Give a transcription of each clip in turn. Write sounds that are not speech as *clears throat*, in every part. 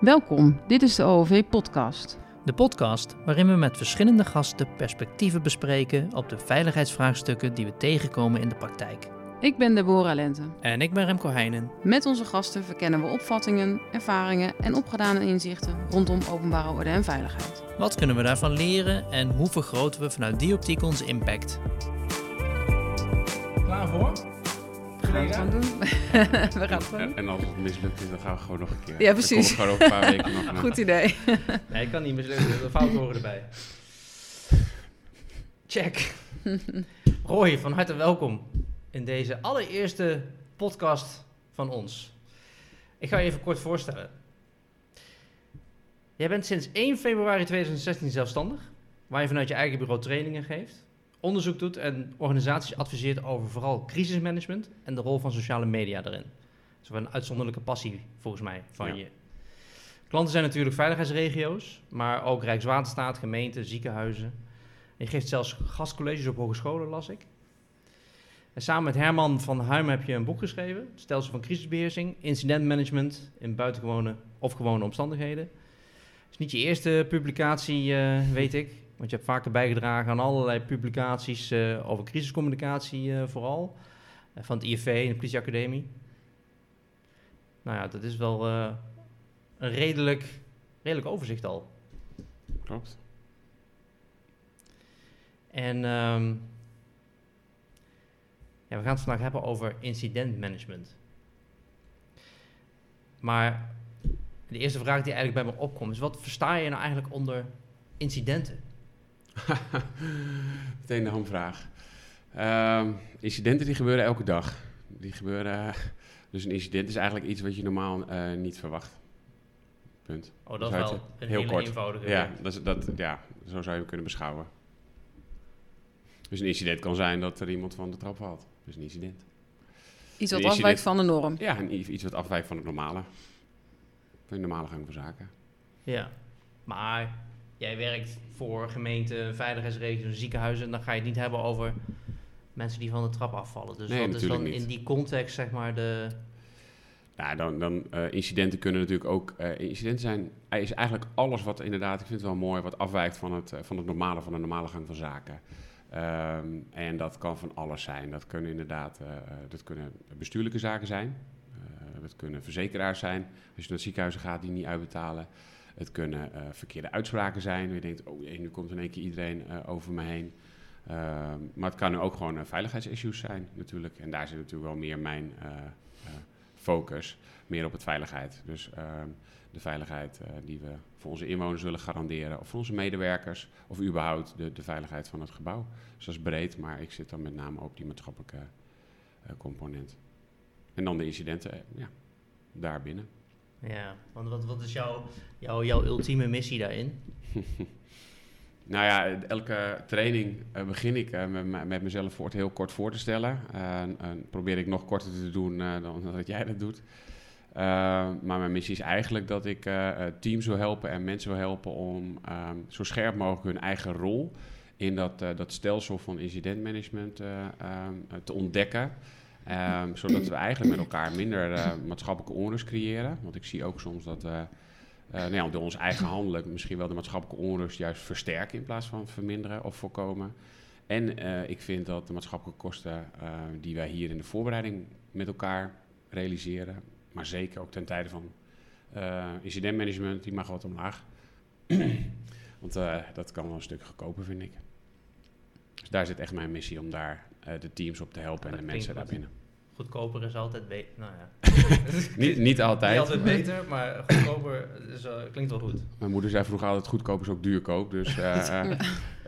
Welkom, dit is de OOV-podcast. De podcast waarin we met verschillende gasten perspectieven bespreken op de veiligheidsvraagstukken die we tegenkomen in de praktijk. Ik ben Deborah Lente. En ik ben Remco Heijnen. Met onze gasten verkennen we opvattingen, ervaringen en opgedane inzichten rondom openbare orde en veiligheid. Wat kunnen we daarvan leren en hoe vergroten we vanuit die optiek onze impact? Klaar voor? *laughs* We gaan het gewoon doen. we gaan het gewoon En, doen. en als het mislukt is, dan gaan we gewoon nog een keer. Ja, precies. Gewoon over een paar weken nog *laughs* naar. Goed idee. *laughs* Nee, ik kan niet mislukken, de fouten horen erbij. Check. Roy, van harte welkom in deze allereerste podcast van ons. Ik ga je even kort voorstellen. Jij bent sinds 1 februari 2016 zelfstandig, waar je vanuit je eigen bureau trainingen geeft, onderzoek doet en organisaties adviseert over vooral crisismanagement en de rol van sociale media daarin. Dat is wel een uitzonderlijke passie volgens mij van Ja. je. Klanten zijn natuurlijk veiligheidsregio's, maar ook Rijkswaterstaat, gemeenten, ziekenhuizen. En je geeft zelfs gastcolleges op hogescholen, las ik. En samen met Herman van Huim heb je een boek geschreven, het Stelsel van crisisbeheersing, incidentmanagement in buitengewone of gewone omstandigheden. Het is niet je eerste publicatie, eh, weet ik, want je hebt vaker bijgedragen aan allerlei publicaties eh, over crisiscommunicatie eh, vooral, Eh, van het IFV en de politieacademie. Nou ja, dat is wel een redelijk, redelijk overzicht al. Klopt. En ehm, ja, we gaan het vandaag hebben over incidentmanagement. Maar de eerste vraag die eigenlijk bij me opkomt is: wat versta je nou eigenlijk onder incidenten? *laughs* Meteen de hamvraag. Ehm, incidenten die gebeuren elke dag. Die gebeuren... Dus een incident is eigenlijk iets wat je normaal eh, niet verwacht. Punt. Oh, dat is wel je- een heel hele kort. eenvoudige. Ja, dat is, dat, ja, zo zou je hem kunnen beschouwen. Dus een incident kan zijn dat er iemand van de trap valt. Dat is een incident. Iets wat afwijkt van de norm. Ja, een, iets wat afwijkt van het normale. Van de normale gang van zaken. Ja. Maar jij werkt voor gemeenten, veiligheidsregio's, ziekenhuizen. En dan ga je het niet hebben over mensen die van de trap afvallen. Dus Nee, is dan niet. in die context, zeg maar, de. Nou, dan, dan eh, incidenten kunnen natuurlijk ook. eh, incidenten zijn eh, is eigenlijk alles wat inderdaad, ik vind het wel mooi, wat afwijkt van het, van het normale, van de normale gang van zaken. Ehm, en dat kan van alles zijn. Dat kunnen inderdaad, dat kunnen bestuurlijke zaken zijn. Dat kunnen verzekeraars zijn. Als je naar ziekenhuizen gaat die niet uitbetalen. Het kunnen eh, verkeerde uitspraken zijn. Je denkt, oh nu komt in één keer iedereen eh, over me heen. Ehm, maar het kan ook gewoon eh, veiligheidsissues zijn natuurlijk. En daar zit natuurlijk wel meer mijn focus meer op het veiligheid. Dus ehm, de veiligheid die we voor onze inwoners willen garanderen, of voor onze medewerkers, of überhaupt de, de veiligheid van het gebouw. Dus dat is breed, maar ik zit dan met name op die maatschappelijke component. En dan de incidenten, ja, daarbinnen. Ja, want wat, wat is jouw, jouw, jouw ultieme missie daarin? *laughs* Nou ja, elke training eh, begin ik eh, met, met mezelf voor, heel kort voor te stellen. Eh, en, probeer ik nog korter te doen dan dat jij dat doet. Maar mijn missie is eigenlijk dat ik teams wil helpen en mensen wil helpen om ehm, zo scherp mogelijk hun eigen rol in dat, dat stelsel van incidentmanagement eh, ehm, eh, te ontdekken. Ehm, zodat we eigenlijk met elkaar minder eh, maatschappelijke onrust creëren. Want ik zie ook soms dat we eh, nou ja, door ons eigen handelen misschien wel de maatschappelijke onrust juist versterken in plaats van verminderen of voorkomen. En eh, ik vind dat de maatschappelijke kosten eh, die wij hier in de voorbereiding met elkaar realiseren, maar zeker ook ten tijde van eh, incidentmanagement, die mag wat omlaag. *clears throat* Want eh, dat kan wel een stuk goedkoper, vind ik. Dus daar zit echt mijn missie om daar eh, de teams op te helpen en de mensen daarbinnen. Goedkoper is altijd beter. Nou ja. *laughs* Niet, niet altijd. Niet altijd beter, maar goedkoper is, eh, klinkt wel goed. Mijn moeder zei vroeger altijd goedkoop is ook duurkoop. Dus eh, *laughs* eh,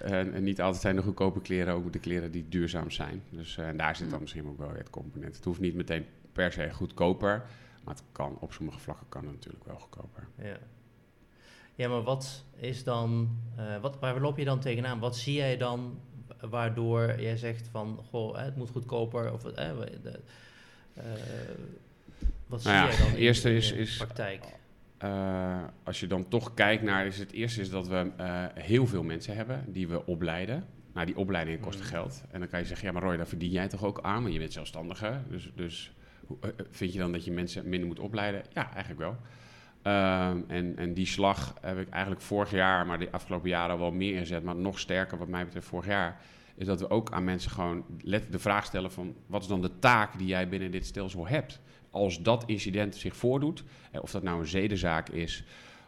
en, en niet altijd zijn de goedkope kleren ook de kleren die duurzaam zijn. Dus eh, en daar zit dan misschien ook wel het component. Het hoeft niet meteen per se goedkoper. Maar het kan, op sommige vlakken kan het natuurlijk wel goedkoper. Ja. Ja, maar wat is dan, eh, wat, waar loop je dan tegenaan? Wat zie jij dan waardoor jij zegt van, goh, het moet goedkoper? Of, eh, de, eh, wat zie Nou ja, jij dan eerste in is- de is- praktijk? Eh, als je dan toch kijkt naar, is het eerste is dat we eh, heel veel mensen hebben die we opleiden. Nou, die opleidingen kosten Mhm. geld. En dan kan je zeggen, ja maar Roy, daar verdien jij toch ook aan, want je bent zelfstandige. Dus, dus hoe- eh, vind je dan dat je mensen minder moet opleiden? Ja, eigenlijk wel. Ehm, en, en die slag heb ik eigenlijk vorig jaar, maar de afgelopen jaren al wel meer ingezet, maar nog sterker wat mij betreft vorig jaar, is dat we ook aan mensen gewoon de vraag stellen van wat is dan de taak die jij binnen dit stelsel hebt? Als dat incident zich voordoet, eh, of dat nou een zedenzaak is,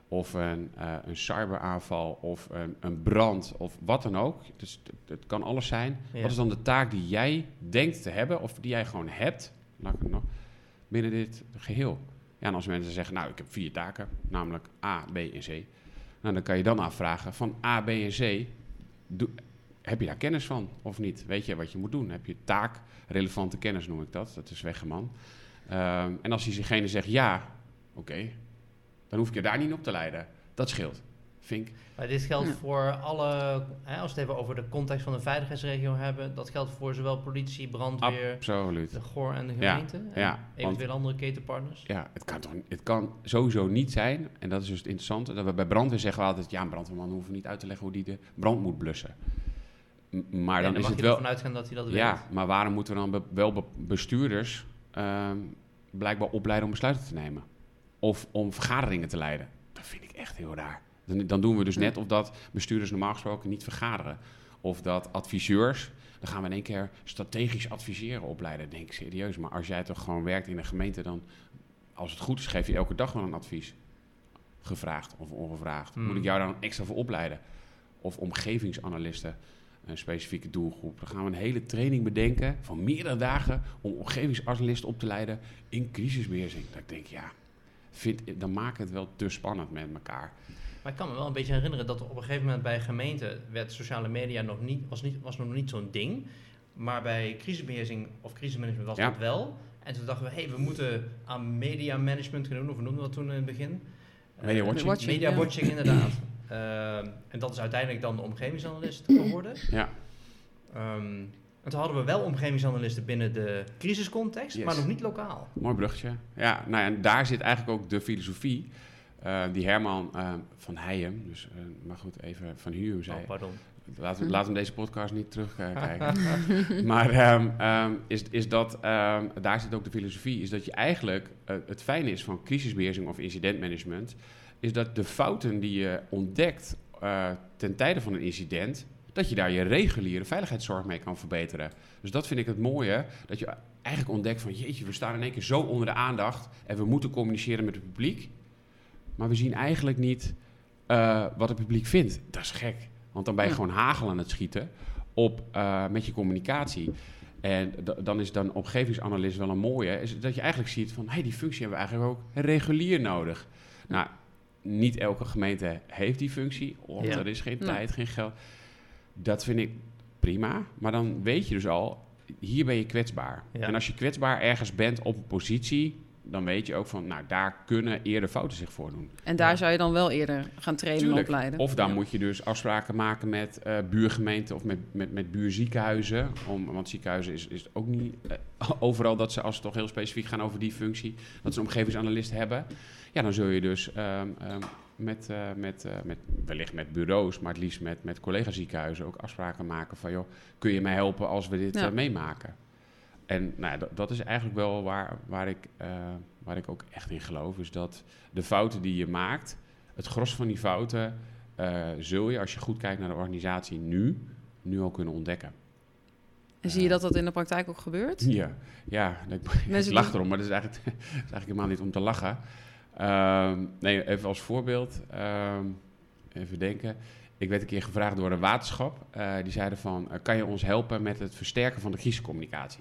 of een, eh, een cyberaanval, of een, een brand, of wat dan ook. Dus het, het kan alles zijn. Ja. Wat is dan de taak die jij denkt te hebben, of die jij gewoon hebt, laat ik het nog, binnen dit geheel? En als mensen zeggen, nou, ik heb vier taken, namelijk A, B en C. Nou, dan kan je dan afvragen van A, B en C, heb je daar kennis van of niet? Weet je wat je moet doen? Heb je taakrelevante kennis, noem ik dat. Dat is weggeman. Ehm, en als diegene zegt ja, oké, dan hoef ik je daar niet op te leiden. Dat scheelt. Vink. Maar dit geldt Ja. voor alle, hè, als we het even over de context van de veiligheidsregio hebben, dat geldt voor zowel politie, brandweer, Absoluut. de GOR en de Ja, gemeente. en ja, eventueel andere ketenpartners. Ja, het kan, toch, het kan sowieso niet zijn, en dat is dus het interessante, dat we bij brandweer zeggen we altijd, ja, een brandweerman hoeven niet uit te leggen hoe die de brand moet blussen. M- maar dan mag is het je wel... ervan uitgaan dat hij dat weet. Ja, maar waarom moeten we dan be- wel be- bestuurders ehm, blijkbaar opleiden om besluiten te nemen? Of om vergaderingen te leiden? Dat vind ik echt heel raar. Dan, dan doen we dus net of dat bestuurders normaal gesproken niet vergaderen. Of dat adviseurs, dan gaan we in één keer strategisch adviseren opleiden. Denk ik serieus, maar als jij toch gewoon werkt in een gemeente, dan als het goed is, geef je elke dag wel een advies. Gevraagd of ongevraagd. Hmm. Moet ik jou dan extra voor opleiden? Of omgevingsanalisten, een specifieke doelgroep. Dan gaan we een hele training bedenken van meerdere dagen om omgevingsanalisten op te leiden in crisisbeheersing. Dat ik denk, ja, vind, dan maakt het wel te spannend met elkaar. Maar ik kan me wel een beetje herinneren dat op een gegeven moment bij gemeenten werd sociale media nog niet, was, niet, was nog niet zo'n ding. Maar bij crisisbeheersing of crisismanagement was Ja. dat wel. En toen dachten we, hé, hey, we moeten aan media management gaan doen. Of we noemden dat toen in het begin. Media Eh, watching. Watching, Media ja. watching, inderdaad. *clears throat* Ehm, en dat is uiteindelijk dan de omgevingsanalist geworden. Ja, Ehm, en toen hadden we wel omgevingsanalisten binnen de crisiscontext, Yes. maar nog niet lokaal. mooi bruggetje. Ja, nou ja, en daar zit eigenlijk ook de filosofie eh, die Herman eh, van Heijem, dus, eh, maar goed, even van Huum zei. Oh, pardon. Laten we, laten *laughs* we deze podcast niet terugkijken. *laughs* *laughs* maar ehm, ehm, is, is dat, ehm, daar zit ook de filosofie, is dat je eigenlijk, het fijne is van crisisbeheersing of incidentmanagement, is dat de fouten die je ontdekt eh, ten tijde van een incident, dat je daar je reguliere veiligheidszorg mee kan verbeteren. Dus dat vind ik het mooie, dat je eigenlijk ontdekt van, jeetje, we staan in één keer zo onder de aandacht en we moeten communiceren met het publiek, maar we zien eigenlijk niet eh, wat het publiek vindt. Dat is gek. Want dan ben je gewoon hagel aan het schieten op, eh, met je communicatie. En dan is dan omgevingsanalist wel een mooie. Is dat je eigenlijk ziet van, hey, die functie hebben we eigenlijk ook regulier nodig. Nou, niet elke gemeente heeft die functie. Of Ja. er is geen tijd, geen geld. Dat vind ik prima. Maar dan weet je dus al, hier ben je kwetsbaar. Ja. En als je kwetsbaar ergens bent op een positie... dan weet je ook van, nou, daar kunnen eerder fouten zich voordoen. En daar Ja. zou je dan wel eerder gaan trainen en opleiden. Of dan Ja. moet je dus afspraken maken met eh, buurgemeenten of met, met, met buurziekenhuizen. Om, want ziekenhuizen is, is ook niet eh, *laughs* overal dat ze, als ze toch heel specifiek gaan over die functie, dat ze een omgevingsanalist hebben. Ja, dan zul je dus ehm, ehm, met, eh, met, met, wellicht met bureaus, maar het liefst met, met collega-ziekenhuizen ook afspraken maken van, joh, kun je mij helpen als we dit Ja. meemaken? En nou dat, dat is eigenlijk wel waar, waar, ik, eh, waar ik ook echt in geloof. Is dat de fouten die je maakt, het gros van die fouten, eh, zul je, als je goed kijkt naar de organisatie nu, nu al kunnen ontdekken. En zie je dat dat in de praktijk ook gebeurt? Ja, ja *laughs* ik, Mensen lach erom, maar dat is eigenlijk, *laughs* dat is eigenlijk helemaal niet om te lachen. Ehm, nee, even als voorbeeld, ehm, even denken. Ik werd een keer gevraagd door een waterschap. Eh, die zeiden van, eh, kan je ons helpen met het versterken van de crisiscommunicatie?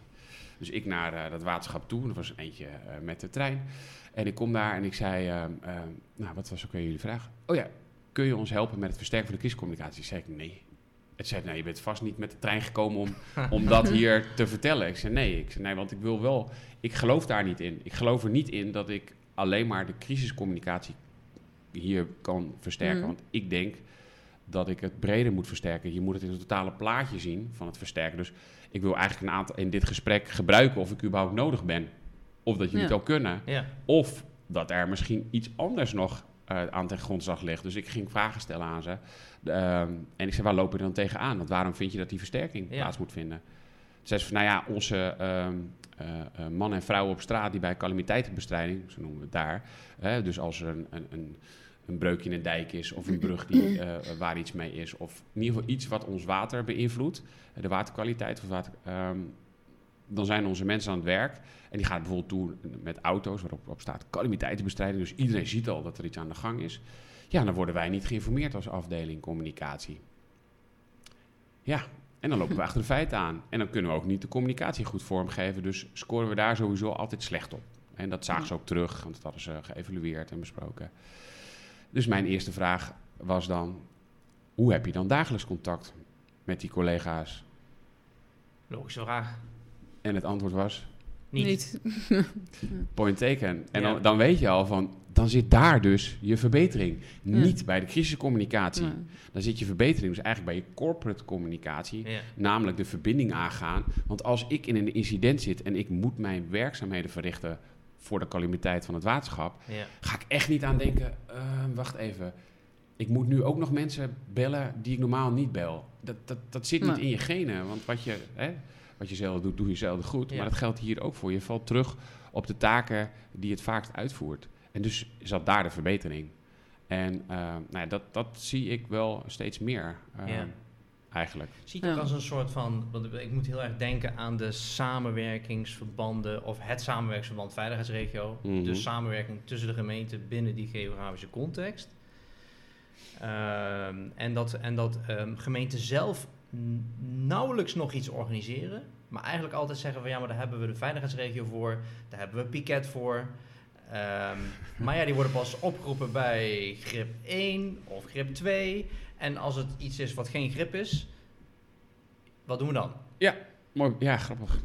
Dus ik naar eh, dat waterschap toe, dat was eentje eh, met de trein. En ik kom daar en ik zei, ehm, nou wat was ook weer jullie vraag? Oh ja, kun je ons helpen met het versterken van de crisiscommunicatie? Zei ik, nee. Het zei, nou, je bent vast niet met de trein gekomen om, *laughs* om dat hier te vertellen. Ik zei, nee. Ik zei, nee, want ik wil wel... Ik geloof daar niet in. Ik geloof er niet in dat ik alleen maar de crisiscommunicatie hier kan versterken. Mhm. Want ik denk dat ik het breder moet versterken. Je moet het in het totale plaatje zien van het versterken. Dus ik wil eigenlijk een aantal in dit gesprek gebruiken of ik überhaupt nodig ben. Of dat jullie Ja. het al kunnen. Ja. Of dat er misschien iets anders nog eh, aan ten grondslag ligt. Dus ik ging vragen stellen aan ze. Ehm, en ik zei, waar lopen we dan tegenaan? Want waarom vind je dat die versterking Ja. plaats moet vinden? Zei ze van, nou ja, onze, ehm, uh, mannen en vrouwen op straat die bij calamiteitenbestrijding, zo noemen we het daar, dus als er een, een, een, een, breukje in een dijk is of een *clears throat* brug die, waar iets mee is, of in ieder geval iets wat ons water beïnvloedt, de waterkwaliteit of water, ehm, dan zijn onze mensen aan het werk. En die gaan bijvoorbeeld toe met auto's waarop op staat calamiteitenbestrijding. Dus iedereen ziet al dat er iets aan de gang is. Ja, dan worden wij niet geïnformeerd als afdeling communicatie. Ja, en dan lopen we *laughs* achter de feiten aan. En dan kunnen we ook niet de communicatie goed vormgeven. Dus scoren we daar sowieso altijd slecht op. En dat zagen ze ook terug, want dat hadden ze geëvalueerd en besproken. Dus mijn eerste vraag was dan: hoe heb je dan dagelijks contact met die collega's? Logische vraag. En het antwoord was? Niet. *laughs* Point taken. En dan, dan, weet je al van, dan zit daar dus je verbetering. Niet bij de crisiscommunicatie. Dan zit je verbetering dus eigenlijk bij je corporate communicatie. Namelijk de verbinding aangaan. Want als ik in een incident zit en ik moet mijn werkzaamheden verrichten voor de calamiteit van het waterschap, ga ik echt niet aan denken, uh, wacht even. Ik moet nu ook nog mensen bellen die ik normaal niet bel. Dat, dat, dat zit niet in je genen. Want wat je, hè, wat je zelf doet, doe je zelf goed. Maar dat geldt hier ook voor. Je valt terug op de taken die het vaakst uitvoert. En dus zat daar de verbetering. En uh, nou ja, dat, dat zie ik wel steeds meer. Uh, Eigenlijk. Zie je het als een soort van. Want ik moet heel erg denken aan de samenwerkingsverbanden. of het samenwerkingsverband veiligheidsregio. Mm De samenwerking tussen de gemeenten binnen die geografische context. Um, en dat, en dat um, gemeenten zelf nauwelijks nog iets organiseren. Maar eigenlijk altijd zeggen van ja, maar daar hebben we de veiligheidsregio voor. Daar hebben we piket voor. Um, *laughs* maar ja, die worden pas opgeroepen bij grip 1 of grip 2. En als het iets is wat geen grip is, wat doen we dan? Ja, mooi. Ja, grappig.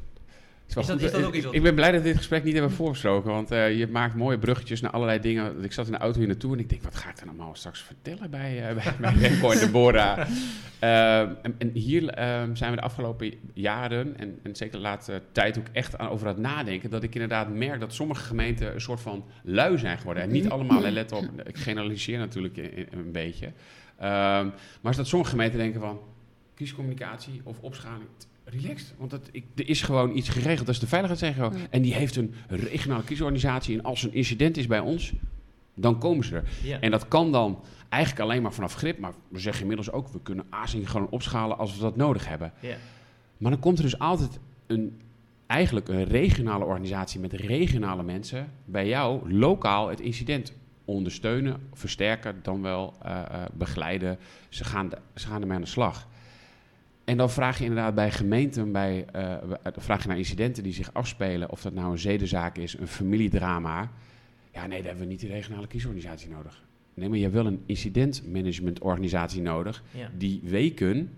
Is, dat, is dat, ook iets ik, ben blij dat we dit gesprek niet hebben voorgesproken, want uh, je maakt mooie bruggetjes naar allerlei dingen. Ik zat in de auto hier naartoe en ik denk, wat ga ik er nou allemaal straks vertellen bij, uh, bij, *laughs* bij Remco en Deborah? Uh, *laughs* en, en, hier ehm, zijn we de afgelopen jaren, en, en zeker de laatste tijd ook echt aan, over het nadenken, dat ik inderdaad merk dat sommige gemeenten een soort van lui zijn geworden. En niet allemaal, let op, ik generaliseer natuurlijk een, een beetje. Ehm, maar is dat sommige gemeenten denken van, kiescommunicatie of opschaling, relaxed. Want dat, ik, er is gewoon iets geregeld. Dat is de veiligheidsregio. En die heeft een regionale kiesorganisatie. En als er een incident is bij ons, dan komen ze er. En dat kan dan eigenlijk alleen maar vanaf grip. Maar we zeggen inmiddels ook, we kunnen ASING gewoon opschalen als we dat nodig hebben. Maar dan komt er dus altijd een, eigenlijk een regionale organisatie met regionale mensen bij jou lokaal het incident ondersteunen, versterken, dan wel uh, uh, begeleiden. Ze gaan, de, ze gaan ermee aan de slag. En dan vraag je inderdaad bij gemeenten, bij, uh, vraag je naar incidenten die zich afspelen, of dat nou een zedenzaak is, een familiedrama. Ja, nee, daar hebben we niet die regionale kiesorganisatie nodig. Nee, maar je hebt wel een incidentmanagementorganisatie nodig die weken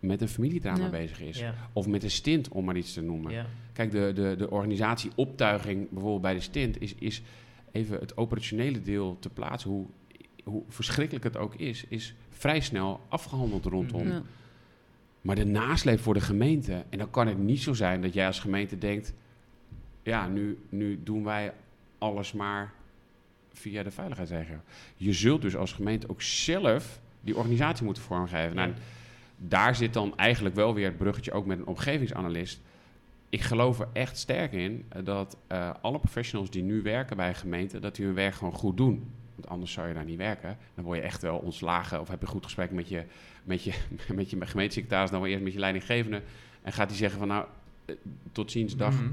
met een familiedrama bezig is. Of met een stint, om maar iets te noemen. Kijk, de, de, de organisatie optuiging bijvoorbeeld bij de stint is, is even het operationele deel te plaatsen, hoe, hoe verschrikkelijk het ook is, is vrij snel afgehandeld rondom. Maar de nasleep voor de gemeente. En dan kan het niet zo zijn dat jij als gemeente denkt. Ja, nu, nu doen wij alles maar via de veiligheidsregio. Je zult dus als gemeente ook zelf die organisatie moeten vormgeven. Nou, daar zit dan eigenlijk wel weer het bruggetje ook met een omgevingsanalist. Ik geloof er echt sterk in dat uh, alle professionals die nu werken bij een gemeente, dat die hun werk gewoon goed doen. Want anders zou je daar niet werken. Dan word je echt wel ontslagen of heb je een goed gesprek met je, met je, *laughs* met je gemeentesecretaris, dan wel eerst met je leidinggevende. En gaat hij zeggen van nou, eh, tot ziens, dag. Mhm.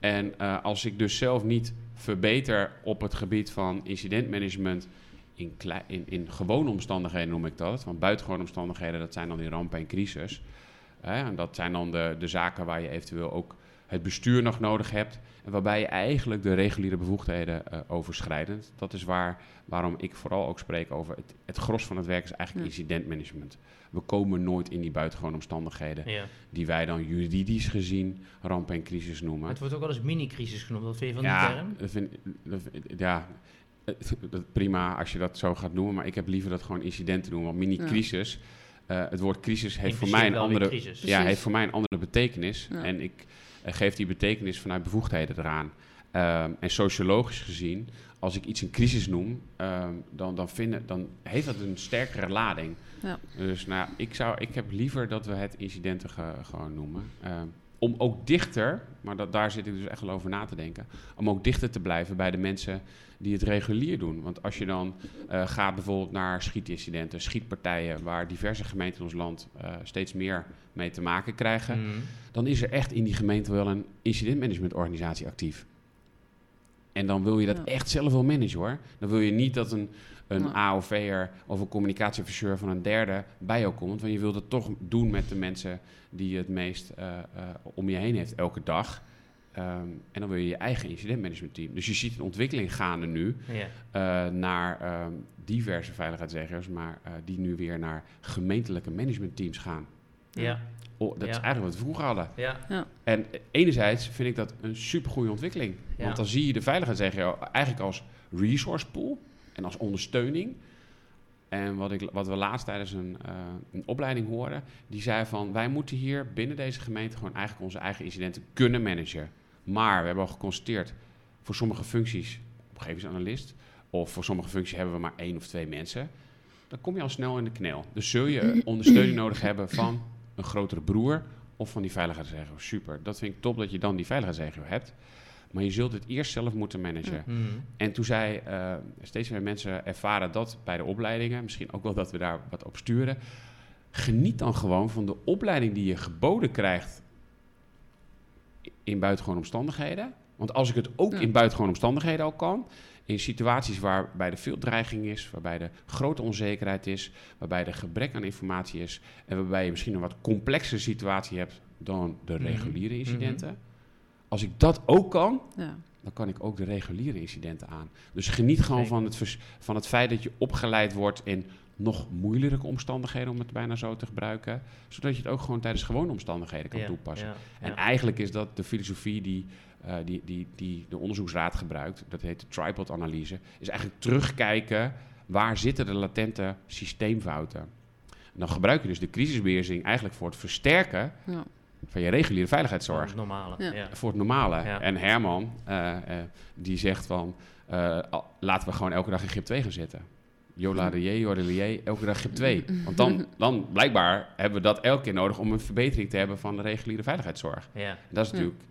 En uh, als ik dus zelf niet verbeter op het gebied van incidentmanagement in, in, in gewone omstandigheden noem ik dat. Want buitengewone omstandigheden, dat zijn dan die rampen en crisis. En dat zijn dan de, de zaken waar je eventueel ook het bestuur nog nodig hebt. En waarbij je eigenlijk de reguliere bevoegdheden uh, overschrijdend. Dat is waar, waarom ik vooral ook spreek over het, het gros van het werk is eigenlijk incidentmanagement. We komen nooit in die buitengewone omstandigheden die wij dan juridisch gezien ramp en crisis noemen. Het wordt ook wel eens mini-crisis genoemd, wat vind je van ja, die term? Dat vind, dat, ja, prima als je dat zo gaat noemen, maar ik heb liever dat gewoon incidenten noemen. Want mini-crisis, uh, het woord crisis heeft voor, mij een andere, ja, heeft voor mij een andere betekenis. En ik uh, geeft die betekenis vanuit bevoegdheden eraan. Um, en sociologisch gezien, als ik iets een crisis noem, um, dan, dan, vinden, dan heeft dat een sterkere lading. Ja. Dus nou, ik, zou, ik heb liever dat we het incidenten ge, gewoon noemen. Um, om ook dichter, maar dat, daar zit ik dus echt wel over na te denken, om ook dichter te blijven bij de mensen die het regulier doen. Want als je dan eh, gaat bijvoorbeeld naar schietincidenten, schietpartijen, waar diverse gemeenten in ons land eh, steeds meer mee te maken krijgen, Mhm. dan is er echt in die gemeente wel een incidentmanagementorganisatie actief. En dan wil je dat Ja. echt zelf wel managen hoor. Dan wil je niet dat een, een Ja. AOV'er of een communicatieadviseur van een derde bij jou komt. Want je wilt het toch doen met de mensen die je het meest eh, eh, om je heen heeft elke dag. Ehm, en dan wil je je eigen incidentmanagementteam. Dus je ziet een ontwikkeling gaande nu Ja. eh, naar ehm, diverse veiligheidsregio's, maar eh, die nu weer naar gemeentelijke managementteams gaan. Ja. Oh, dat is Ja. eigenlijk wat we vroeger hadden. Ja. En enerzijds vind ik dat een supergoeie ontwikkeling. Ja. Want dan zie je de veiligheidsregio eigenlijk als resource pool en als ondersteuning. En wat, ik, wat we laatst tijdens een, eh, een opleiding hoorden, die zei van wij moeten hier binnen deze gemeente gewoon eigenlijk onze eigen incidenten kunnen managen. Maar we hebben al geconstateerd, voor sommige functies, omgevingsanalist, of voor sommige functies hebben we maar één of twee mensen. Dan kom je al snel in de knel. Dus zul je *clears throat* ondersteuning nodig hebben van een grotere broer of van die veiligheidsregio. Super, dat vind ik top dat je dan die veiligheidsregio hebt. Maar je zult het eerst zelf moeten managen. Mhm. En toen zei eh, steeds meer mensen ervaren dat bij de opleidingen. Misschien ook wel dat we daar wat op sturen. Geniet dan gewoon van de opleiding die je geboden krijgt in buitengewone omstandigheden. Want als ik het ook Ja. in buitengewone omstandigheden al kan, in situaties waarbij er veel dreiging is, waarbij er grote onzekerheid is, waarbij er gebrek aan informatie is en waarbij je misschien een wat complexere situatie hebt dan de Mhm. reguliere incidenten. Als ik dat ook kan, Ja. dan kan ik ook de reguliere incidenten aan. Dus geniet gewoon van het, vers- van het feit dat je opgeleid wordt in nog moeilijke omstandigheden, om het bijna zo te gebruiken. Zodat je het ook gewoon tijdens gewone omstandigheden kan Ja, toepassen. ja, En eigenlijk is dat de filosofie die, eh, die, die, die de onderzoeksraad gebruikt. Dat heet de tripod-analyse. Is eigenlijk terugkijken waar zitten de latente systeemfouten. En dan gebruik je dus de crisisbeheersing eigenlijk voor het versterken Ja. Van je reguliere veiligheidszorg Het normale. Ja. Ja. voor het normale. Ja. En Herman, eh, eh, die zegt van, eh, laten we gewoon elke dag in grip 2 gaan zitten. Jola de je, jola de je, elke dag grip 2. Want dan, *laughs* dan, blijkbaar, hebben we dat elke keer nodig om een verbetering te hebben van de reguliere veiligheidszorg. Ja. En dat is Ja. natuurlijk,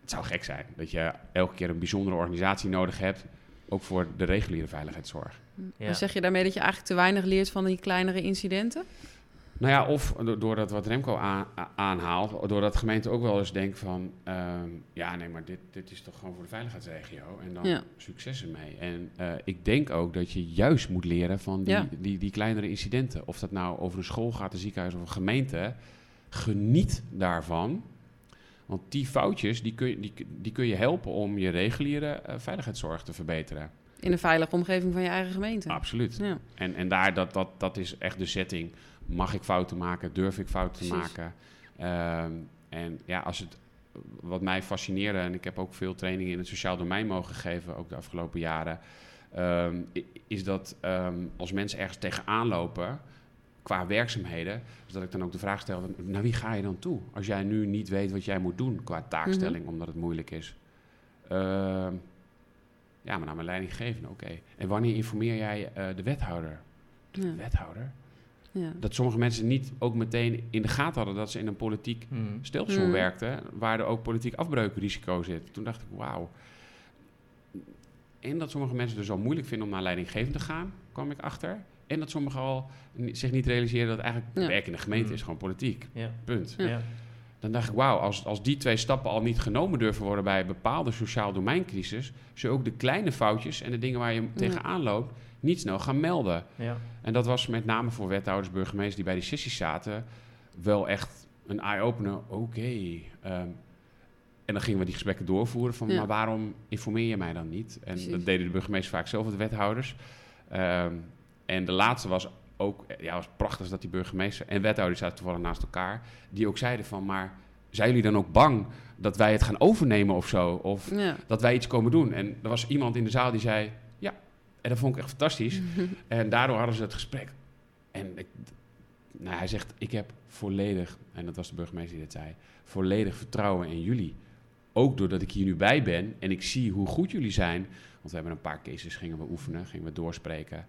het zou gek zijn dat je elke keer een bijzondere organisatie nodig hebt, ook voor de reguliere veiligheidszorg. Ja. Maar zeg je daarmee dat je eigenlijk te weinig leert van die kleinere incidenten? Nou ja, of do- doordat wat Remco aan- aanhaalt, doordat de gemeente ook wel eens denkt van, ehm, ja nee, maar dit, dit is toch gewoon voor de veiligheidsregio en dan Ja. succes ermee. En eh, ik denk ook dat je juist moet leren van die, Ja. die, die kleinere incidenten. Of dat nou over een school gaat, een ziekenhuis of een gemeente, geniet daarvan. Want die foutjes, die kun, je- die, die kun je helpen om je reguliere eh, veiligheidszorg te verbeteren. In een veilige omgeving van je eigen gemeente. Absoluut. Ja. En, en daar, dat, dat, dat is echt de setting. Mag ik fouten maken? Durf ik fouten te maken? Ehm, en ja, als het, wat mij fascineerde, en ik heb ook veel trainingen in het sociaal domein mogen geven, ook de afgelopen jaren, ehm, is dat ehm, als mensen ergens tegenaan lopen qua werkzaamheden, dus dat ik dan ook de vraag stel, naar wie ga je dan toe? Als jij nu niet weet wat jij moet doen qua taakstelling, omdat het moeilijk is. Ja, maar naar mijn leidinggevende, oké. En wanneer informeer jij eh, de wethouder? Ja. Wethouder? Ja. Dat sommige mensen niet ook meteen in de gaten hadden dat ze in een politiek Mhm. stelsel Mm. werkten, waar er ook politiek afbreukrisico zit. Toen dacht ik, wauw. En dat sommige mensen dus al moeilijk vinden om naar leidinggevende te gaan, kwam ik achter. En dat sommigen al zich niet realiseren dat eigenlijk Ja. werk in de gemeente Mm. is gewoon politiek. Ja. Punt. Ja. Dan dacht ik, wauw, als, als die twee stappen al niet genomen durven worden bij bepaalde sociaal domeincrisis, zul je ook de kleine foutjes en de dingen waar je tegenaan loopt, niet snel gaan melden. Ja. En dat was met name voor wethouders, burgemeesters die bij die sessies zaten, wel echt een eye-opener. Oké. ehm, en dan gingen we die gesprekken doorvoeren van, Ja. maar waarom informeer je mij dan niet? En Precies. dat deden de burgemeesters vaak zelf, de wethouders. Ehm, en de laatste was ook, eh, ja, was prachtig dat die burgemeester en wethouder zaten toevallig naast elkaar, die ook zeiden van, maar zijn jullie dan ook bang dat wij het gaan overnemen of zo? Of Ja. dat wij iets komen doen. En er was iemand in de zaal die zei, ja. En dat vond ik echt fantastisch. *laughs* En daardoor hadden ze het gesprek. En ik, nou, hij zegt, ik heb volledig, en dat was de burgemeester die dit zei, volledig vertrouwen in jullie. Ook doordat ik hier nu bij ben en ik zie hoe goed jullie zijn. Want we hebben een paar cases, gingen we oefenen, gingen we doorspreken.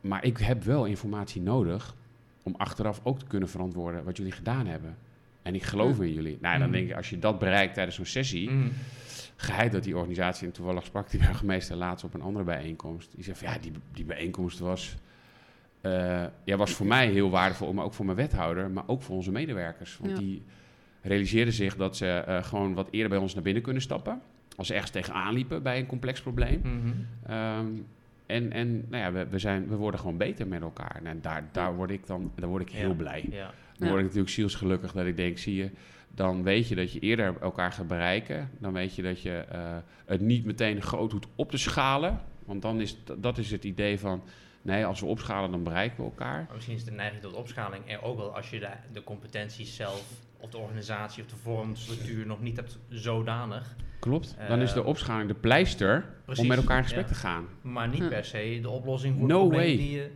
Maar ik heb wel informatie nodig om achteraf ook te kunnen verantwoorden wat jullie gedaan hebben. En ik geloof Ja. in jullie. Nou, dan Mhm. denk ik, als je dat bereikt tijdens zo'n sessie, Mhm. geheid dat die organisatie, en toevallig sprak die *laughs* burgemeester laatst op een andere bijeenkomst, die zei van ja, die, die bijeenkomst was, eh, ja, was voor mij heel waardevol, maar ook voor mijn wethouder, maar ook voor onze medewerkers. Want Ja. die realiseerden zich dat ze eh, gewoon wat eerder bij ons naar binnen kunnen stappen, als ze ergens tegenaan liepen bij een complex probleem. Ehm, en en nou ja, we, we, zijn, we worden gewoon beter met elkaar. En daar, daar word ik dan daar word ik heel Ja. blij. Ja. Dan word ik natuurlijk zielsgelukkig dat ik denk, zie je, dan weet je dat je eerder elkaar gaat bereiken. Dan weet je dat je eh, het niet meteen groot hoeft op te schalen. Want dan is dat is het idee van, nee, als we opschalen, dan bereiken we elkaar. Maar misschien is de neiging tot opschaling er ook wel als je de, de competenties zelf of de organisatie of de vorm, de structuur nog niet hebt zodanig. Klopt. Dan is de Eh, opschaling de pleister precies, om met elkaar in gesprek ja. te gaan. Maar niet Ja. per se de oplossing voor No way. die je...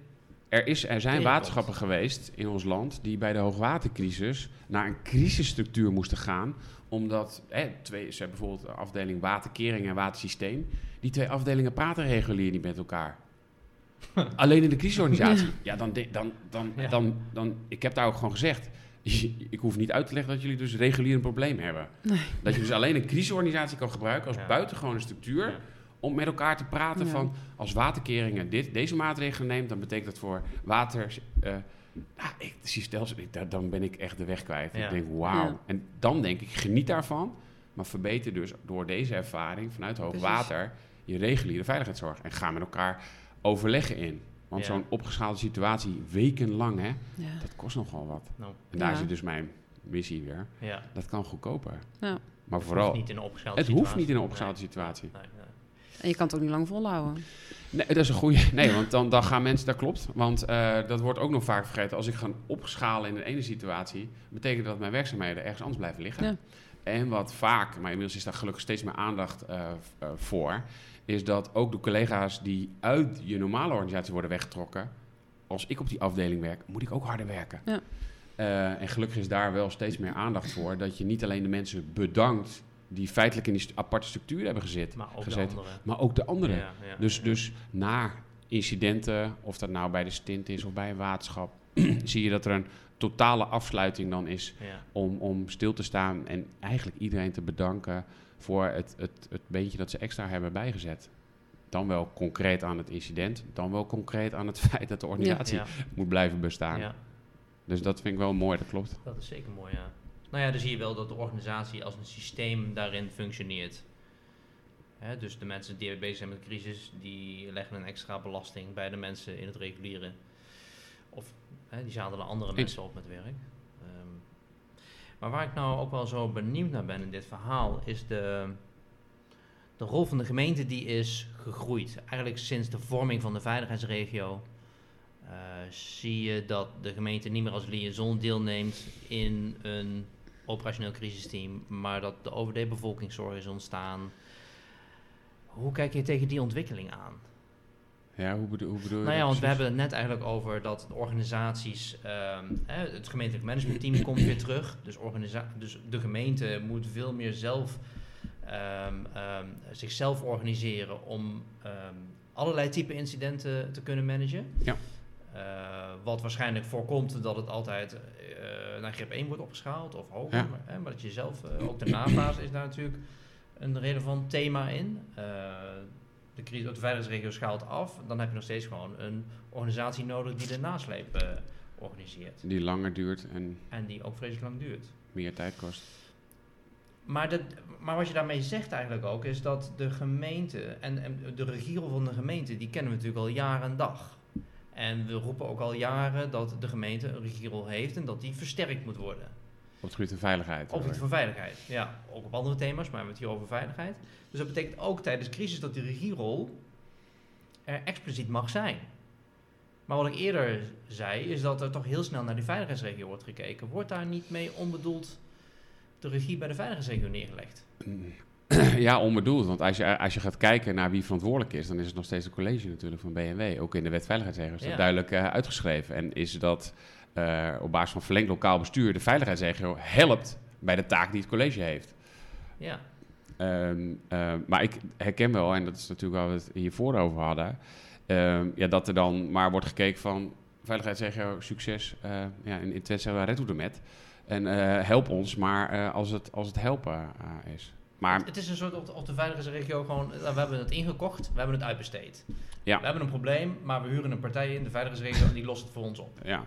Er, is, er zijn waterschappen geweest in ons land die bij de hoogwatercrisis naar een crisisstructuur moesten gaan. Omdat hè, twee, ze hebben bijvoorbeeld de afdeling waterkering en watersysteem. Die twee afdelingen praten regulier niet met elkaar. *laughs* Alleen in de crisisorganisatie. *laughs* Ja, dan, de- dan, dan, dan, dan, ik heb daar ook gewoon gezegd. Ik hoef niet uit te leggen dat jullie dus regulier een probleem hebben. Dat je dus alleen een crisisorganisatie kan gebruiken als Ja. buitengewone structuur Ja. om met elkaar te praten Ja. van als waterkeringen dit, deze maatregelen neemt, dan betekent dat voor water. eh nou, ik zie stelsel, ik, daar- dan ben ik echt de weg kwijt. Ja. Ik denk, wauw. Ja. En dan denk ik, geniet daarvan, maar verbeter dus door deze ervaring vanuit hoogwater je reguliere veiligheidszorg en ga met elkaar overleggen in. Want Ja. zo'n opgeschaalde situatie, wekenlang, hè, Ja. dat kost nogal wat. Nou, En daar Ja. zit dus mijn missie weer. ja. Dat kan goedkoper. Ja. Maar Het vooral, hoeft niet in een opgeschaalde het hoeft situatie. niet in een Nee. opgeschaalde situatie. Nee, nee. En je kan het ook niet lang volhouden. Nee, dat is een goede. *laughs* Nee, want dan, dan gaan mensen, dat klopt. Want eh, dat wordt ook nog vaak vergeten. Als ik ga opschalen in de ene situatie, betekent dat mijn werkzaamheden ergens anders blijven liggen. Ja. En wat vaak, maar inmiddels is daar gelukkig steeds meer aandacht eh, eh, voor, is dat ook de collega's die uit je normale organisatie worden weggetrokken, als ik op die afdeling werk, moet ik ook harder werken. Ja. Eh, en gelukkig is daar wel steeds meer aandacht voor, dat je niet alleen de mensen bedankt die feitelijk in die st- aparte structuur hebben gezet, Maar ook gezet de andere. maar ook de anderen. Ja, ja, Dus, ja. dus na incidenten, of dat nou bij de stint is of bij een waterschap, *clears throat* zie je dat er een totale afsluiting dan is Ja. om, om stil te staan en eigenlijk iedereen te bedanken voor het, het, het beentje dat ze extra hebben bijgezet. Dan wel concreet aan het incident, dan wel concreet aan het *laughs* feit dat de organisatie Ja, moet blijven bestaan. ja, Dus dat vind ik wel mooi, dat klopt. dat is zeker mooi, ja. Nou ja, dan zie je wel dat de organisatie als een systeem daarin functioneert. Hè, dus de mensen die bezig zijn met de crisis, die leggen een extra belasting bij de mensen in het reguliere. Of hè, die zadelen andere mensen op met werk. Maar waar ik nou ook wel zo benieuwd naar ben in dit verhaal, is de, de rol van de gemeente die is gegroeid. Eigenlijk sinds de vorming van de veiligheidsregio eh, zie je dat de gemeente niet meer als liaison deelneemt in een operationeel crisisteam, maar dat de OVD-bevolkingszorg is ontstaan. Hoe kijk je tegen die ontwikkeling aan? Ja, hoe bedoel, hoe bedoel je Nou ja, want we hebben het net eigenlijk over dat organisaties, ehm, hè, het gemeentelijk managementteam komt weer terug. Dus, dus de gemeente moet veel meer zelf ehm, ehm, zichzelf organiseren om allerlei type incidenten te kunnen managen. Ja. Eh, wat waarschijnlijk voorkomt dat het altijd eh, naar grip 1 wordt opgeschaald of hoger. Ja. Maar, hè, maar dat je zelf, eh, ook de nafase is daar natuurlijk een relevant thema in. De, crisis, de veiligheidsregio schaalt af, dan heb je nog steeds gewoon een organisatie nodig die de nasleep eh, organiseert. Die langer duurt en En die ook vreselijk lang duurt. meer tijd kost. Maar, dat, maar wat je daarmee zegt eigenlijk ook, is dat de gemeente en, en de regierol van de gemeente, die kennen we natuurlijk al jaren en dag. En we roepen ook al jaren dat de gemeente een regierol heeft en dat die versterkt moet worden. Op het gebied van veiligheid. Op het gebied van veiligheid. Ja, ook op andere thema's, maar we hebben het hier over veiligheid. Dus dat betekent ook tijdens crisis dat die regierol er expliciet mag zijn. Maar wat ik eerder zei, is dat er toch heel snel naar die veiligheidsregio wordt gekeken. Wordt daar niet mee onbedoeld de regie bij de veiligheidsregio neergelegd? Ja, onbedoeld. Want als je, als je gaat kijken naar wie verantwoordelijk is, dan is het nog steeds het college natuurlijk van BMW. Ook in de wet veiligheidsregio is dat Ja. duidelijk eh, uitgeschreven. En is dat eh, op basis van verlengd lokaal bestuur de veiligheidsregio helpt bij de taak die het college heeft. Ja, Ehm, ehm, maar ik herken wel, en dat is natuurlijk waar we het hiervoor over hadden, ehm, ja, dat er dan maar wordt gekeken van veiligheidsregio, succes, eh, ja, in, in Twente red hoe de met. En eh, help ons maar eh, als, het, als het helpen eh, is. Maar Het is een soort op de, op de veiligheidsregio gewoon, eh, we hebben het ingekocht, we hebben het uitbesteed. Ja. We hebben een probleem, maar we huren een partij in de veiligheidsregio en die lost het voor ons op. ja,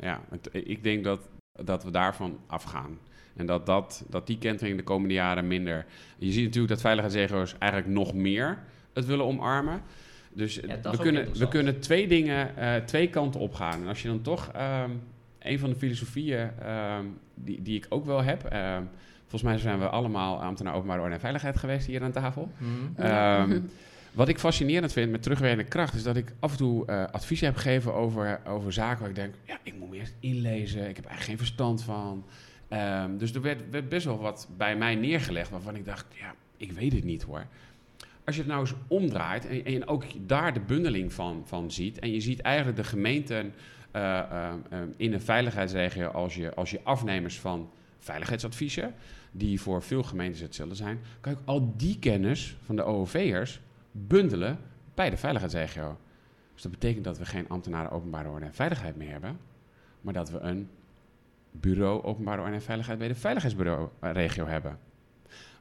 ja het- ik denk dat, dat we daarvan afgaan. En dat, dat, dat die kentering de komende jaren minder... Je ziet natuurlijk dat veiligheidsregio's eigenlijk nog meer het willen omarmen. Dus we, kunnen, we kunnen twee dingen, eh, twee kanten op gaan. En als je dan toch... ehm, een van de filosofieën ehm, die, die ik ook wel heb... ehm, volgens mij zijn we allemaal ambtenaar openbare orde en veiligheid geweest hier aan tafel. Mhm. Ja. *laughs* Wat ik fascinerend vind met terugwerkende kracht, is dat ik af en toe eh, advies heb gegeven over, over zaken waar ik denk, ja, ik moet me eerst inlezen, ik heb eigenlijk geen verstand van. Ehm, dus er werd, best wel wat bij mij neergelegd waarvan ik dacht, ja, ik weet het niet hoor. Als je het nou eens omdraait en, en ook daar de bundeling van, van ziet, en je ziet eigenlijk de gemeenten eh, ehm, in een veiligheidsregio als je, als je afnemers van veiligheidsadviezen, die voor veel gemeentes hetzelfde zijn, kan je al die kennis van de OOV'ers bundelen bij de veiligheidsregio. Dus dat betekent dat we geen ambtenaren openbare orde en veiligheid meer hebben, maar dat we een bureau openbare orde en veiligheid bij de veiligheidsbureau eh, hebben.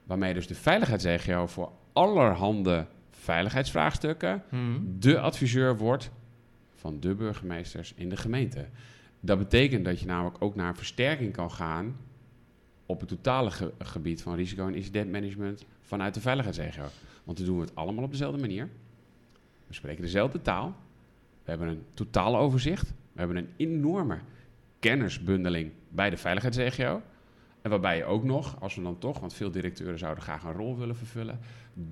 Waarmee dus de veiligheidsregio voor allerhande veiligheidsvraagstukken Mhm. de adviseur wordt van de burgemeesters in de gemeente. Dat betekent dat je namelijk ook naar versterking kan gaan op het totale ge- gebied van risico- en incidentmanagement vanuit de veiligheidsregio. Want dan doen we het allemaal op dezelfde manier. We spreken dezelfde taal. We hebben een totaal overzicht. We hebben een enorme kennisbundeling bij de veiligheidsregio. En waarbij je ook nog, als we dan toch, want veel directeuren zouden graag een rol willen vervullen,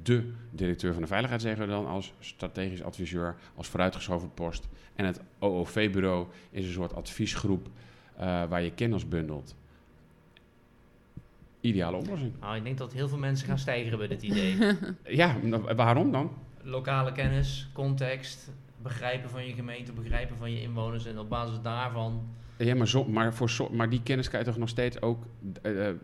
de directeur van de veiligheidsregio dan als strategisch adviseur, als vooruitgeschoven post. En het OOV-bureau is een soort adviesgroep eh, waar je kennis bundelt. Ideale oplossing. Nou, ik denk dat heel veel mensen gaan stijgeren bij dit idee. *laughs* Ja, nou, waarom dan? Lokale kennis, context, begrijpen van je gemeente, begrijpen van je inwoners en op basis daarvan. Ja, maar, zo, maar, voor zo, maar die kennis kan je toch nog steeds ook. eh, eh,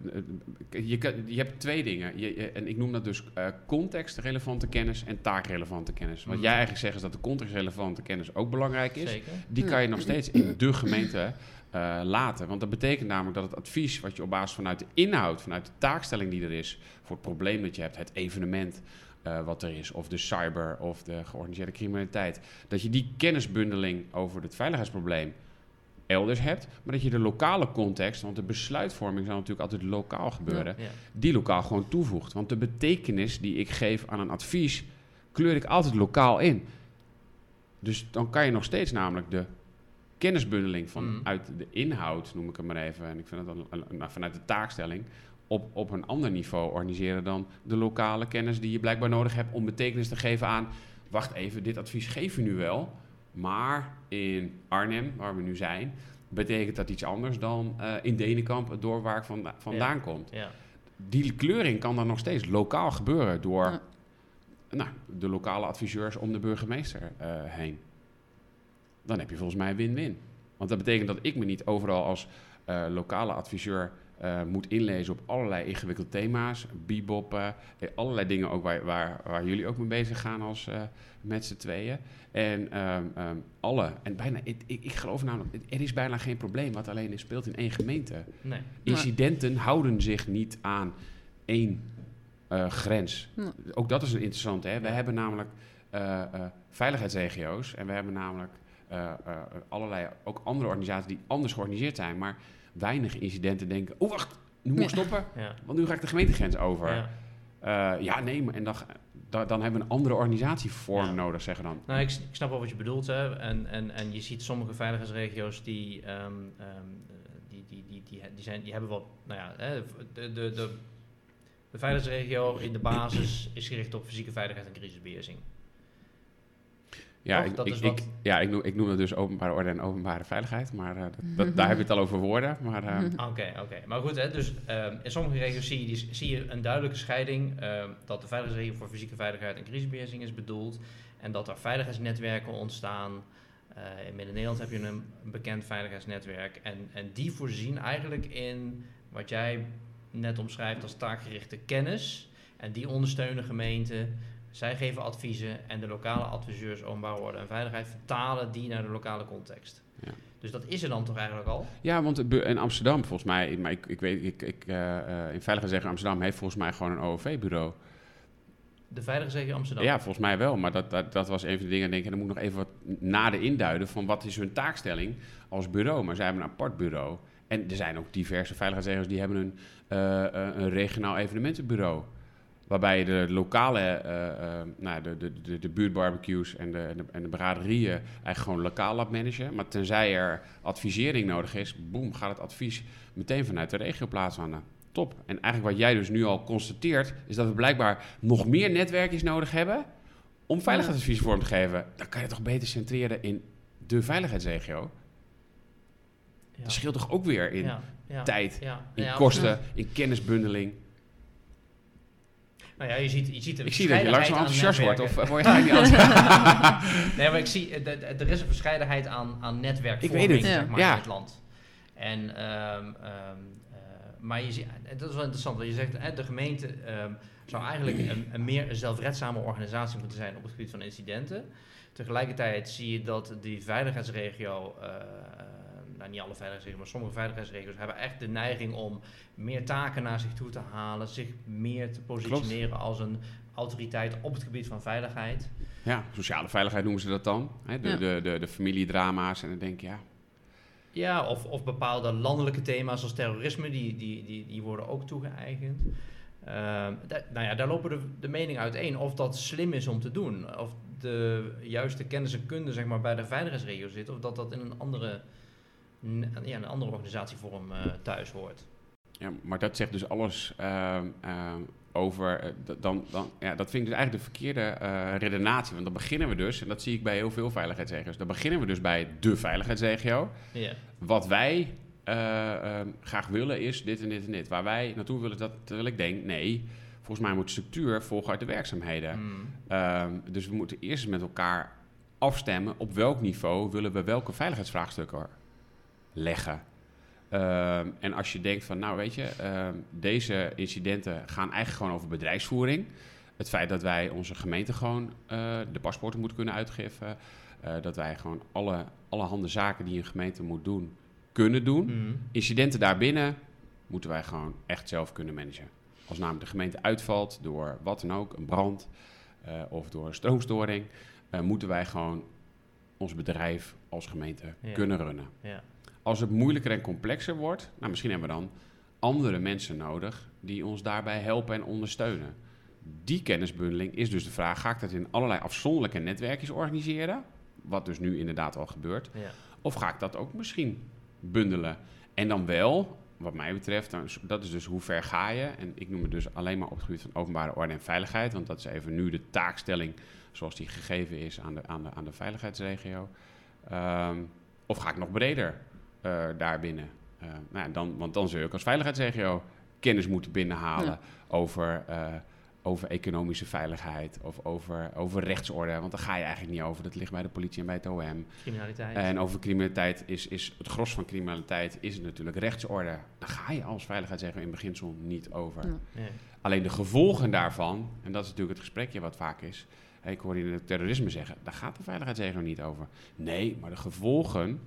je, kan, je hebt twee dingen. Je, je- en ik noem dat dus eh, contextrelevante kennis en taakrelevante kennis. Wat Mhm. jij eigenlijk zegt is dat de contextrelevante kennis ook belangrijk is. Zeker. Die kan je nog steeds in de gemeente eh, laten. Want dat betekent namelijk dat het advies wat je op basis vanuit de inhoud, vanuit de taakstelling die er is, voor het probleem dat je hebt, het evenement eh, wat er is, of de cyber of de georganiseerde criminaliteit, dat je die kennisbundeling over het veiligheidsprobleem elders hebt, maar dat je de lokale context, want de besluitvorming zal natuurlijk altijd lokaal gebeuren, Ja. die lokaal gewoon toevoegt. Want de betekenis die ik geef aan een advies, kleur ik altijd lokaal in. Dus dan kan je nog steeds namelijk de kennisbundeling Mm. vanuit de inhoud, noem ik het maar even, en ik vind het dan een- nou, vanuit de taakstelling, op, op een ander niveau organiseren dan de lokale kennis die je blijkbaar nodig hebt om betekenis te geven aan, wacht even, dit advies geef je nu wel, maar in Arnhem, waar we nu zijn, betekent dat iets anders dan eh, in Denenkamp, het dorp waar ik vanda- vandaan komt Ja. die kleuring kan dan nog steeds lokaal gebeuren door Ja. nou, de lokale adviseurs om de burgemeester eh, heen. Dan heb je volgens mij win-win. Want dat betekent dat ik me niet overal als eh, lokale adviseur eh, moet inlezen op allerlei ingewikkelde thema's, beboppen, eh, allerlei dingen ook waar, waar, waar jullie ook mee bezig gaan als eh, met z'n tweeën. En ehm, ehm, alle, en bijna, ik, ik, ik geloof namelijk, er is bijna geen probleem wat alleen is speelt in één gemeente. Nee. Incidenten houden zich niet aan één eh, grens. Nee. Ook dat is een interessante. Hè? We Ja. hebben namelijk eh, eh, veiligheidsregio's en we hebben namelijk allerlei ook andere organisaties die anders georganiseerd zijn, maar weinig incidenten denken. Oh wacht, nu moet ik stoppen, *laughs* Ja. want nu ga ik de gemeentegrens over. Ja. Ja, ja nee, maar en dan, dan, hebben we een andere organisatievorm Ja. nodig, zeggen dan. Nou, ik, ik snap wel wat je bedoelt. Hè. En, en, en je ziet sommige veiligheidsregio's die, ehm, ehm, eh, die, die, die, die, die, zijn, die hebben wat, nou ja, de, de, de, de veiligheidsregio in de basis is gericht op fysieke veiligheid en crisisbeheersing. Ja, ik, ja ik, noem, ik noem dat dus openbare orde en openbare veiligheid, maar eh, dat, dat- daar heb je het al over woorden. Maar eh, *laughs* Oké, oké. Maar goed, hè, dus ehm, in sommige regio's zie je, die, zie je een duidelijke scheiding ehm, dat de veiligheidsregio voor fysieke veiligheid en crisisbeheersing is bedoeld en dat er veiligheidsnetwerken ontstaan. Eh, in Midden-Nederland heb je een bekend veiligheidsnetwerk en, en die voorzien eigenlijk in wat jij net omschrijft als taakgerichte kennis en die ondersteunen gemeenten. Zij geven adviezen en de lokale adviseurs openbare orde en veiligheid vertalen die naar de lokale context. Ja. Dus dat is er dan toch eigenlijk al? Ja, want in Amsterdam volgens mij, maar ik, ik weet, ik, ik, eh, eh, in Veiligheidsregio Amsterdam heeft volgens mij gewoon een OOV-bureau. De Veiligheidsregio Amsterdam. Ja, volgens mij wel, maar dat, dat, dat was een van de dingen, denk ik, dan moet ik nog even wat nader induiden van wat is hun taakstelling als bureau. Maar zij hebben een apart bureau. En er zijn ook diverse veiligheidsregio's die hebben een, eh, een regionaal evenementenbureau. Waarbij je de lokale, eh, eh, nou, de, de, de, de buurtbarbecues en de, en, de, en de braderieën eigenlijk gewoon lokaal laat managen. Maar tenzij er advisering nodig is, boem, gaat het advies meteen vanuit de regio plaatsvinden. Top. En eigenlijk wat jij dus nu al constateert, is dat we blijkbaar nog meer netwerkjes nodig hebben om veiligheidsadvies vorm te geven. Dan kan je toch beter centreren in de veiligheidsregio. Ja. Dat scheelt toch ook weer in Ja, ja, tijd, in kosten, in kennisbundeling. Nou ja, je ziet, je ziet een Ik zie dat je langzaam enthousiast wordt, of eh, word je eigenlijk niet *laughs* *laughs* nee, maar ik zie, eh, de- de- er is een verscheidenheid aan, aan netwerkvorming, Ik weet het, zeg maar, ja. in het land. En, ehm, ehm, eh, maar je ziet, dat is wel interessant, want je zegt, de gemeente ehm, zou eigenlijk een, een meer zelfredzame organisatie moeten zijn op het gebied van incidenten. Tegelijkertijd zie je dat die veiligheidsregio, nou niet alle veiligheidsregio's, maar sommige veiligheidsregio's hebben echt de neiging om meer taken naar zich toe te halen, zich meer te positioneren als een autoriteit op het gebied van veiligheid. Ja, sociale veiligheid noemen ze dat dan. Hè? De, Ja. de, de, de familiedrama's. En dan denk je, ja, Ja, of, of bepaalde landelijke thema's als terrorisme, die, die, die, die worden ook toegeëigend. Da- nou ja, daar lopen de, de meningen uiteen of dat slim is om te doen. Of de juiste kennis en kunde zeg maar, bij de veiligheidsregio zit, of dat dat in een andere, n- ja, een andere organisatievorm eh, thuis hoort. Ja, maar dat zegt dus alles ehm, ehm, over. eh, dan, dan, ja, dat vind ik dus eigenlijk de verkeerde eh, redenatie. Want dan beginnen we dus, en dat zie ik bij heel veel veiligheidsregio's. Dan beginnen we dus bij de veiligheidsregio. Wat wij eh, ehm, graag willen is dit en dit en dit. Waar wij naartoe willen, dat, terwijl ik denk, nee, volgens mij moet structuur volgen uit de werkzaamheden. Mm. Ehm, dus we moeten eerst met elkaar afstemmen op welk niveau willen we welke veiligheidsvraagstukken leggen. Ehm, en als je denkt van, nou weet je, ehm, deze incidenten gaan eigenlijk gewoon over bedrijfsvoering. Het feit dat wij onze gemeente gewoon eh, de paspoorten moeten kunnen uitgeven. eh, dat wij gewoon alle, allerhande zaken die een gemeente moet doen, kunnen doen. Mm. Incidenten daarbinnen moeten wij gewoon echt zelf kunnen managen. Als namelijk de gemeente uitvalt door wat dan ook, een brand eh, of door een stroomstoring, moeten wij gewoon ons bedrijf als gemeente Ja. kunnen runnen. Ja. Als het moeilijker en complexer wordt, nou, misschien hebben we dan andere mensen nodig die ons daarbij helpen en ondersteunen. Die kennisbundeling is dus de vraag: ga ik dat in allerlei afzonderlijke netwerkjes organiseren? Wat dus nu inderdaad al gebeurt. Ja. Of ga ik dat ook misschien bundelen? En dan wel, wat mij betreft, dat is dus hoe ver ga je. En ik noem het dus alleen maar op het gebied van openbare orde en veiligheid. Want dat is even nu de taakstelling zoals die gegeven is aan de, aan de, aan de veiligheidsregio. Ehm, of ga ik nog breder daarbinnen? Eh, nou, ja, dan, want dan zul je ook als veiligheidsregio kennis moeten binnenhalen Ja. over, eh, over economische veiligheid of over, over rechtsorde. Want daar ga je eigenlijk niet over. Dat ligt bij de politie en bij het OM. Criminaliteit. En over criminaliteit is, is het gros van criminaliteit is natuurlijk rechtsorde. Daar ga je als veiligheidsregio in beginsel niet over. Ja. Ja. Alleen de gevolgen daarvan, en dat is natuurlijk het gesprekje wat vaak is. Ik hoor hier het terrorisme zeggen, daar gaat de veiligheidsregio niet over. Nee, maar de gevolgen,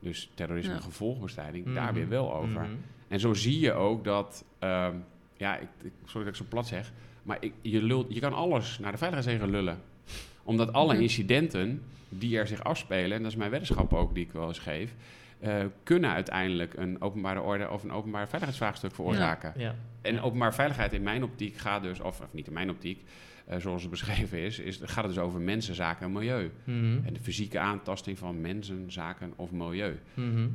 dus terrorisme Ja. gevolgbestrijding, Mhm. daar weer wel over. Mhm. En zo zie je ook dat, ehm, ja, ik, ik, sorry dat ik zo plat zeg, maar ik, je, lult, je kan alles naar de veiligheidsregio lullen. Omdat alle Mhm. incidenten die er zich afspelen, en dat is mijn weddenschap ook die ik wel eens geef, eh, kunnen uiteindelijk een openbare orde of een openbaar veiligheidsvraagstuk veroorzaken. Ja. En openbare veiligheid in mijn optiek gaat dus, of, of niet in mijn optiek, eh, zoals het beschreven is, is, gaat het dus over mensen, zaken en milieu. Mhm. En de fysieke aantasting van mensen, zaken of milieu. Mhm.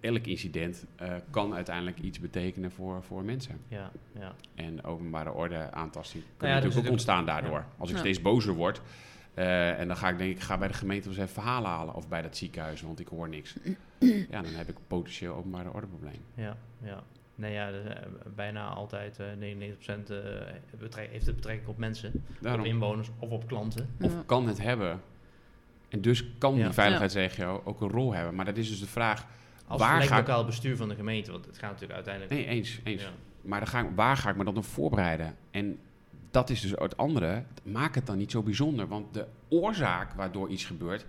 Elk incident eh, kan uiteindelijk iets betekenen voor, voor mensen. Ja, ja. En openbare orde aantasting kan Nou ja, natuurlijk ook ontstaan daardoor. ja. Als ik Ja. steeds bozer word eh, en dan ga ik denk ik ga bij de gemeente wel eens even verhalen halen of bij dat ziekenhuis, want ik hoor niks. ja, dan heb ik potentieel openbare ordeprobleem. Ja, ja. Nee, ja, dus, eh, bijna altijd eh 99% eh, betrek- heeft het betrekking op mensen, Daarom. op inwoners of op klanten. Of Ja. kan het hebben. En dus kan Ja. die veiligheidsregio ook een rol hebben. Maar dat is dus de vraag, Als waar ga ik... lokaal bestuur van de gemeente, want het gaat natuurlijk uiteindelijk... Nee, eens, eens. Ja. Maar dan ga ik, waar ga ik me dan op voorbereiden? En dat is dus het andere. Maak het dan niet zo bijzonder. Want de oorzaak waardoor iets gebeurt...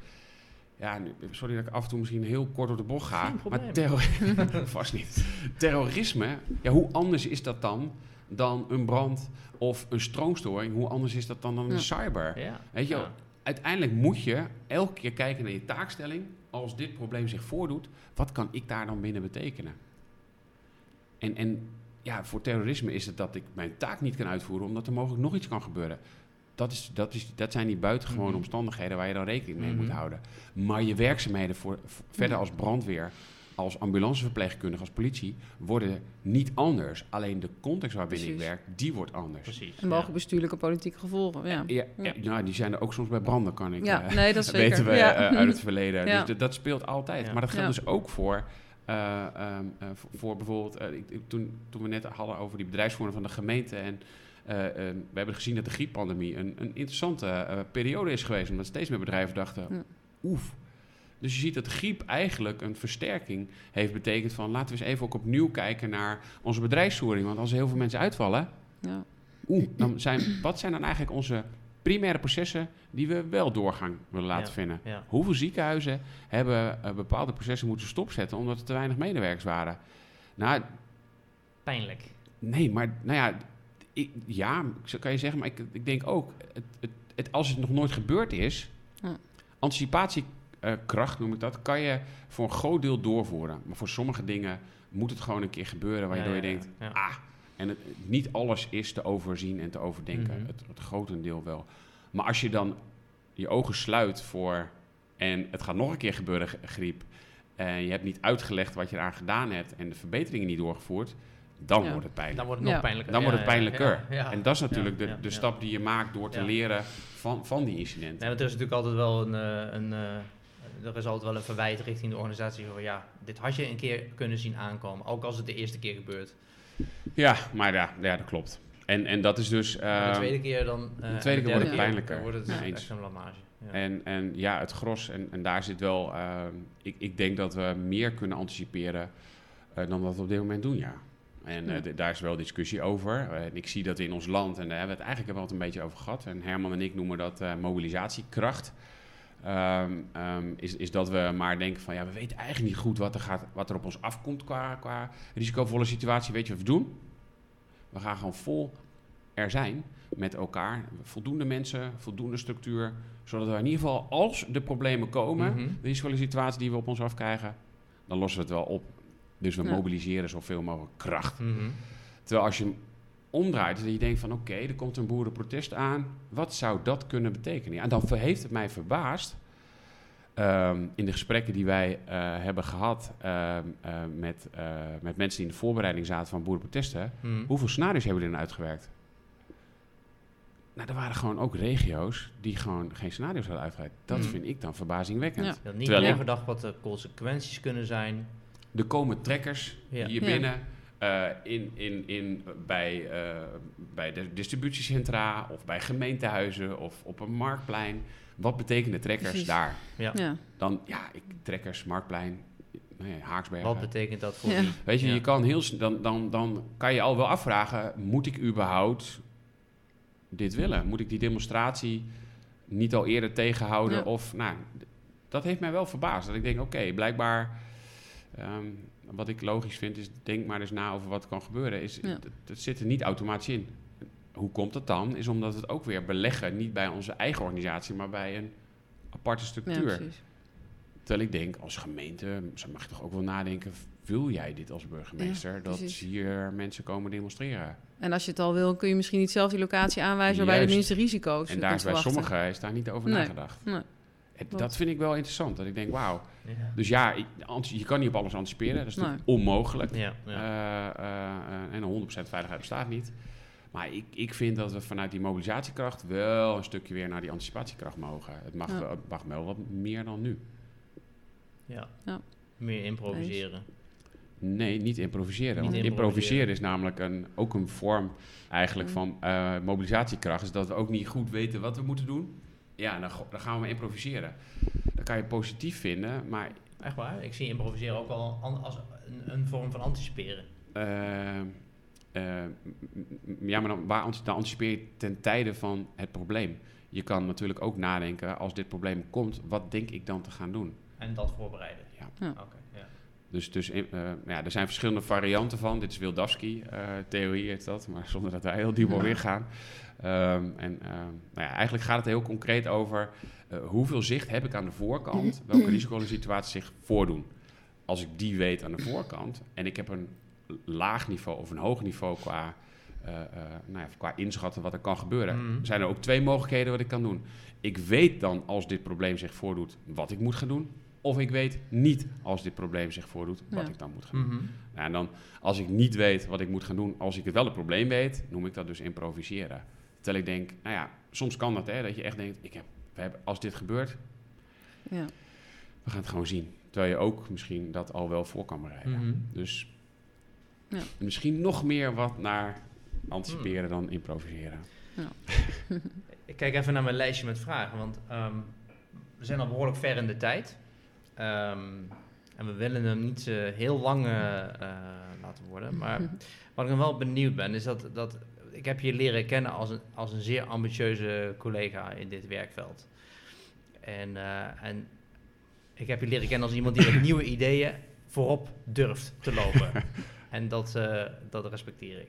ja, nu- sorry dat ik af en toe misschien heel kort door de bocht ga. Maar terror- *laughs* vast niet. Terrorisme, ja, hoe anders is dat dan dan een brand of een stroomstoring? Hoe anders is dat dan dan Ja. een cyber? Ja. Weet je, Ja. uiteindelijk moet je elke keer kijken naar je taakstelling. Als dit probleem zich voordoet, wat kan ik daar dan binnen betekenen? En, en ja, voor terrorisme is het dat ik mijn taak niet kan uitvoeren omdat er mogelijk nog iets kan gebeuren. Dat, is, dat, is, dat zijn die buitengewone Mhm. omstandigheden waar je dan rekening mee Mhm. moet houden. Maar je werkzaamheden voor, voor- verder als brandweer, als ambulanceverpleegkundige, als politie, worden niet anders. Alleen de context waarbinnen ik werk, die wordt anders. Precies. En mogelijk bestuurlijke politieke gevolgen. Ja, Ja, Ja. Nou, die zijn er ook soms bij branden, kan ik ja eh, nee, dat is *laughs* zeker. weten we ja. eh, uit het verleden. Ja. Dus dat speelt altijd. Ja. Maar dat geldt Ja. dus ook voor, eh, ehm, eh, voor, voor bijvoorbeeld, eh, ik, toen, toen we net hadden over die bedrijfsvoering van de gemeente. En eh, eh, we hebben gezien dat de grieppandemie een, een interessante periode is geweest. Omdat steeds meer bedrijven dachten, Ja. oef. Dus je ziet dat griep eigenlijk een versterking heeft betekend van laten we eens even ook opnieuw kijken naar onze bedrijfsvoering. Want als er heel veel mensen uitvallen, Ja. Oeh, dan zijn, wat zijn dan eigenlijk onze primaire processen die we wel doorgang willen laten Ja. vinden? Ja. Hoeveel ziekenhuizen hebben eh, bepaalde processen moeten stopzetten omdat er te weinig medewerkers waren? Nou, Pijnlijk. nee, maar nou ja, ik, ja, zo kan je zeggen, maar ik, ik denk ook, het, het, het, als het nog nooit gebeurd is, Ja. anticipatiekracht noem ik dat, kan je voor een groot deel doorvoeren. Maar voor sommige dingen moet het gewoon een keer gebeuren waardoor Ja, je denkt, ja. ah, en het, niet alles is te overzien en te overdenken. Mhm. Het, het grotendeel wel. Maar als je dan je ogen sluit voor en het gaat nog een keer gebeuren, griep, en je hebt niet uitgelegd wat je eraan gedaan hebt en de verbeteringen niet doorgevoerd, dan Ja. wordt het pijnlijk. Dan wordt het nog Ja. pijnlijker. Dan Ja, wordt het pijnlijker. ja, ja. En dat is natuurlijk Ja, de, ja, de ja. stap die je maakt door te Ja. leren van, van die incidenten. Nee, want er is natuurlijk altijd wel een, eh, een, eh, er is altijd wel een verwijt richting de organisatie van ja, dit had je een keer kunnen zien aankomen, ook als het de eerste keer gebeurt. Ja, maar ja, ja dat klopt. En, en dat is dus... De eh, tweede keer dan. eh, de tweede en keer wordt het pijnlijker. Dan wordt het Ja. echt Eens. een blamage. Ja. En, en ja, het gros, en, en daar zit wel, ehm, ik, ik denk dat we meer kunnen anticiperen eh, dan wat we op dit moment doen, ja. En eh, Ja. daar is wel discussie over. Eh, en ik zie dat in ons land, en daar hebben we het eigenlijk wel een beetje over gehad. En Herman en ik noemen dat eh, mobilisatiekracht. Ehm, ehm, is, is dat we maar denken van, ja, we weten eigenlijk niet goed wat er, gaat, wat er op ons afkomt qua, qua risicovolle situatie. Weet je wat we doen? We gaan gewoon vol er zijn met elkaar. Voldoende mensen, voldoende structuur. Zodat we in ieder geval, als de problemen komen, Mhm. de risicovolle situatie die we op ons afkrijgen, dan lossen we het wel op. Dus we Ja. mobiliseren zoveel mogelijk kracht. Mhm. Terwijl als je omdraait, dat je denkt van oké, er komt een boerenprotest aan. Wat zou dat kunnen betekenen? Ja, en dan heeft het mij verbaasd ehm, in de gesprekken die wij eh, hebben gehad ehm, eh, met, eh, met mensen die in de voorbereiding zaten van boerenprotesten. Mhm. Hoeveel scenario's hebben we erin uitgewerkt? Nou, er waren gewoon ook regio's die gewoon geen scenario's hadden uitgewerkt. Dat Mhm. vind ik dan verbazingwekkend. Ja. Niet Terwijl ik- nagedacht wat de consequenties kunnen zijn. Er komen trekkers Ja. hier Ja. binnen eh, in, in, in, bij, eh, bij de distributiecentra of bij gemeentehuizen of op een marktplein. Wat betekenen trekkers Precies. daar? Ja. Ja. Dan, ja, ik, trekkers, marktplein, nee, Haaksbergen. Wat betekent dat voor Ja. wie? Weet je, Ja. je kan heel, dan, dan, dan kan je al wel afvragen, moet ik überhaupt dit willen? Moet ik die demonstratie niet al eerder tegenhouden? Ja. Of, nou, dat heeft mij wel verbaasd. Dat ik denk, oké, blijkbaar, ehm, wat ik logisch vind, is denk maar eens na over wat kan gebeuren. Is, Ja. Dat zit er niet automatisch in. Hoe komt dat dan? Is omdat het ook weer beleggen, niet bij onze eigen organisatie, maar bij een aparte structuur. Terwijl ik denk, als gemeente zo mag je toch ook wel nadenken... wil jij dit als burgemeester? Ja, dat hier mensen komen demonstreren. En als je het al wil, kun je misschien niet zelf die locatie aanwijzen waarbij je de minste risico's en daar is bij sommigen is daar niet over Nee. nagedacht. Nee. Dat vind ik wel interessant. Dat ik denk, wauw. Ja. Dus ja, ik- je kan niet op alles anticiperen. Dat is Nee. natuurlijk onmogelijk. Ja, ja. Eh, eh, eh, en een 100% veiligheid bestaat niet. Maar ik, ik vind dat we vanuit die mobilisatiekracht... wel een stukje weer naar die anticipatiekracht mogen. Het mag, Ja. wel, het mag wel wat meer dan nu. ja. Ja. Meer improviseren. Nee, niet improviseren. Niet want improviseren. improviseren is namelijk een, ook een vorm eigenlijk Mm. van eh, mobilisatiekracht. Is dat we ook niet goed weten wat we moeten doen. Ja, dan, dan gaan we maar improviseren. Dat kan je positief vinden, maar Echt waar? Ik zie improviseren ook wel an- als een, een vorm van anticiperen. eh, eh, m- m- ja, maar dan, waar dan anticipeer je ten tijde van het probleem. je kan natuurlijk ook nadenken, als dit probleem komt, wat denk ik dan te gaan doen? En dat voorbereiden. Ja. Ja. Oké, ja. Dus, dus eh, ja, er zijn verschillende varianten van. Dit is Wildavsky-theorie, heet dat, maar *laughs* zonder dat wij heel diep alweer gaan. Ehm, en ehm, nou ja, eigenlijk gaat het heel concreet over eh, hoeveel zicht heb ik aan de voorkant, *clears throat* welke risicosituaties zich voordoen. Als ik die weet aan de voorkant en ik heb een laag niveau of een hoog niveau qua, eh, eh, nou ja, qua inschatten wat er kan gebeuren, Mhm. zijn er ook twee mogelijkheden wat ik kan doen. Ik weet dan als dit probleem zich voordoet wat ik moet gaan doen. Of ik weet niet als dit probleem zich voordoet wat Ja. ik dan moet gaan doen. Mhm. Nou, en dan, als ik niet weet wat ik moet gaan doen, als ik het wel het probleem weet, noem ik dat dus improviseren. Terwijl ik denk, nou ja, soms kan dat, hè, dat je echt denkt, ik heb, we hebben, als dit gebeurt, Ja. we gaan het gewoon zien. Terwijl je ook misschien dat al wel voor kan bereiden. Mhm. Dus Ja. misschien nog meer wat naar anticiperen dan improviseren. *laughs* Ik kijk even naar mijn lijstje met vragen, want ehm, we zijn al behoorlijk ver in de tijd. Ehm, en we willen hem niet eh, heel lang eh, eh, laten worden. Maar *laughs* wat ik dan wel benieuwd ben, is dat, dat ik heb je leren kennen als een, als een zeer ambitieuze collega in dit werkveld. En, eh, en ik heb je leren kennen als iemand die met *coughs* nieuwe ideeën voorop durft te lopen. *laughs* en dat, eh, dat respecteer ik.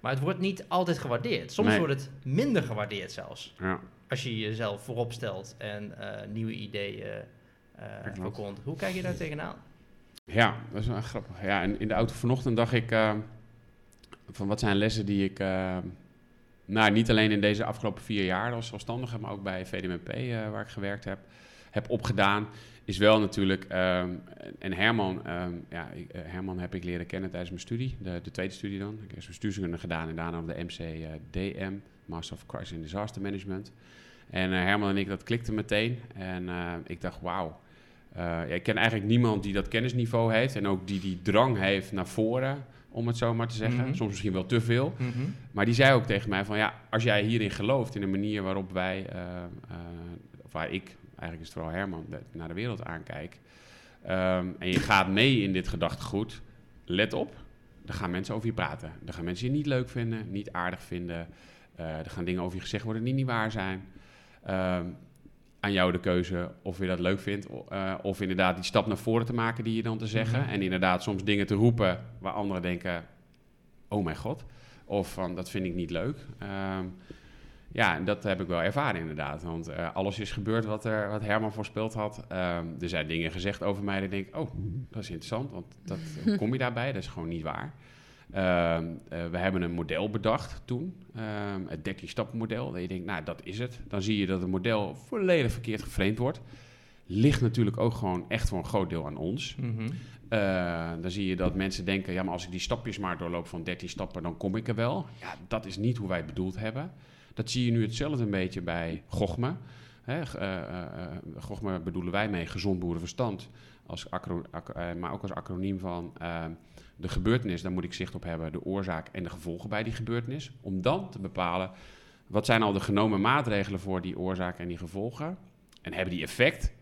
Maar het wordt niet altijd gewaardeerd. Soms Nee. wordt het minder gewaardeerd zelfs. Ja. Als je jezelf voorop stelt en eh, nieuwe ideeën verkondigt. Hoe kijk je daar tegenaan? Ja, dat is wel grappig. Ja, en in de auto vanochtend dacht ik van wat zijn lessen die ik, eh, nou niet alleen in deze afgelopen vier jaar als zelfstandige, maar ook bij VDMP eh, waar ik gewerkt heb, heb opgedaan. Is wel natuurlijk, ehm, en Herman, ehm, ja, eh, Herman heb ik leren kennen tijdens mijn studie, de, de tweede studie dan. Ik heb eerst bestuurskunde gedaan en daarna op de MC-DM, Master of Crisis and Disaster Management. En Herman en ik, dat klikte meteen. En ik dacht, wauw. Ja, ik ken eigenlijk niemand die dat kennisniveau heeft en ook die die drang heeft naar voren, om het zo maar te zeggen. Mhm. Soms misschien wel te veel. Maar die zei ook tegen mij van ja, als jij hierin gelooft, in de manier waarop wij, of waar ik, eigenlijk is het vooral Herman, de- naar de wereld aankijk, ehm, en je gaat mee in dit gedachtegoed, let op, er gaan mensen over je praten. Er gaan mensen je niet leuk vinden, niet aardig vinden. Eh, er gaan dingen over je gezegd worden die niet waar zijn. Ehm, aan jou de keuze of je dat leuk vindt. eh, of inderdaad die stap naar voren te maken die je dan te zeggen. Mhm. En inderdaad soms dingen te roepen waar anderen denken... Oh mijn god. Of van, dat vind ik niet leuk. Ehm, ja, en dat heb ik wel ervaren inderdaad. Want eh, alles is gebeurd wat, er, wat Herman voorspeld had. Ehm, er zijn dingen gezegd over mij dat ik denk... Oh, dat is interessant, want dat, hoe *laughs* kom je daarbij? Dat is gewoon niet waar. Ehm, eh, we hebben een model bedacht toen, ehm, het 13-stappenmodel. Dat je denkt, nou, dat is het. Dan zie je dat het model volledig verkeerd geframed wordt. Ligt natuurlijk ook gewoon echt voor een groot deel aan ons. Mhm. Eh, dan zie je dat mensen denken, ja, maar als ik die stapjes maar doorloop van 13 stappen, dan kom ik er wel. Ja, dat is niet hoe wij het bedoeld hebben. Dat zie je nu hetzelfde een beetje bij Gochme. Hè, eh, eh, Gochme bedoelen wij mee gezond boerenverstand, als maar ook als acroniem van de gebeurtenis, daar moet ik zicht op hebben, de oorzaak en de gevolgen bij die gebeurtenis. Om dan te bepalen, wat zijn al de genomen maatregelen voor die oorzaak en die gevolgen? En hebben die effect?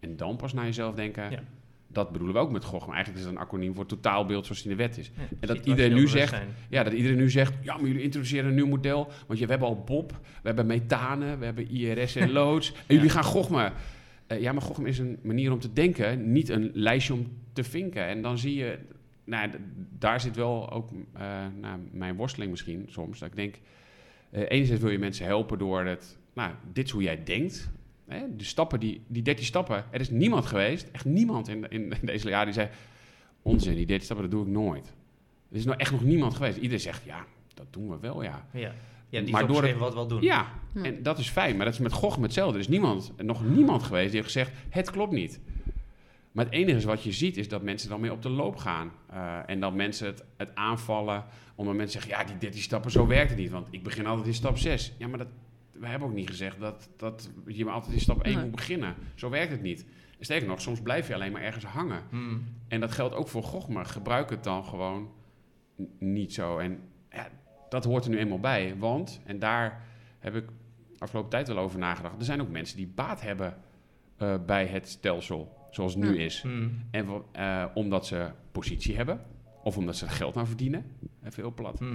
En dan pas naar jezelf denken, Ja. dat bedoelen we ook met GOG. Maar eigenlijk is het een acroniem voor totaalbeeld zoals die in de wet is. Ja, dat iedereen nu zegt- Ja, dat iedereen nu zegt, ja, maar jullie introduceren een nieuw model. Want ja, we hebben al Bob, we hebben methane, we hebben IRS en *laughs* loods. En jullie gaan GOGME. Eh, ja, maar GOGME is een manier om te denken, niet een lijstje om te vinken. En dan zie je, nou, daar zit wel ook eh, nou, mijn worsteling misschien soms. Dat ik denk, eh enerzijds wil je mensen helpen door het, nou, dit is hoe jij denkt. Hè? De stappen, die, die 13 stappen, er is niemand geweest, echt niemand in, in deze jaren die zei, onzin, die 13 stappen, dat doe ik nooit. Er is nou echt nog niemand geweest. Iedereen zegt, ja, dat doen we wel, ja. Ja. Ja, die Maar door het- wat wel doen. Ja, Ja. en dat is fijn, maar dat is met Gogh hetzelfde. Er is niemand, nog niemand geweest die heeft gezegd, het klopt niet. Maar het enige wat je ziet is dat mensen dan mee op de loop gaan. Eh, en dat mensen het, het aanvallen, omdat mensen zeggen, ja, die 13 stappen, zo werkt het niet. Want ik begin altijd in stap 6. Ja, maar dat, we hebben ook niet gezegd dat, dat je maar altijd in stap 1 Nee. moet beginnen. Zo werkt het niet. Sterker nog, soms blijf je alleen maar ergens hangen. Mhm. En dat geldt ook voor Gogh, maar gebruik het dan gewoon niet zo. En ja, dat hoort er nu eenmaal bij. Want, en daar heb ik afgelopen tijd wel over nagedacht... er zijn ook mensen die baat hebben eh, bij het stelsel zoals het nu Ja. is. Mhm. En eh, omdat ze positie hebben... of omdat ze er geld aan verdienen, even heel plat. Mhm.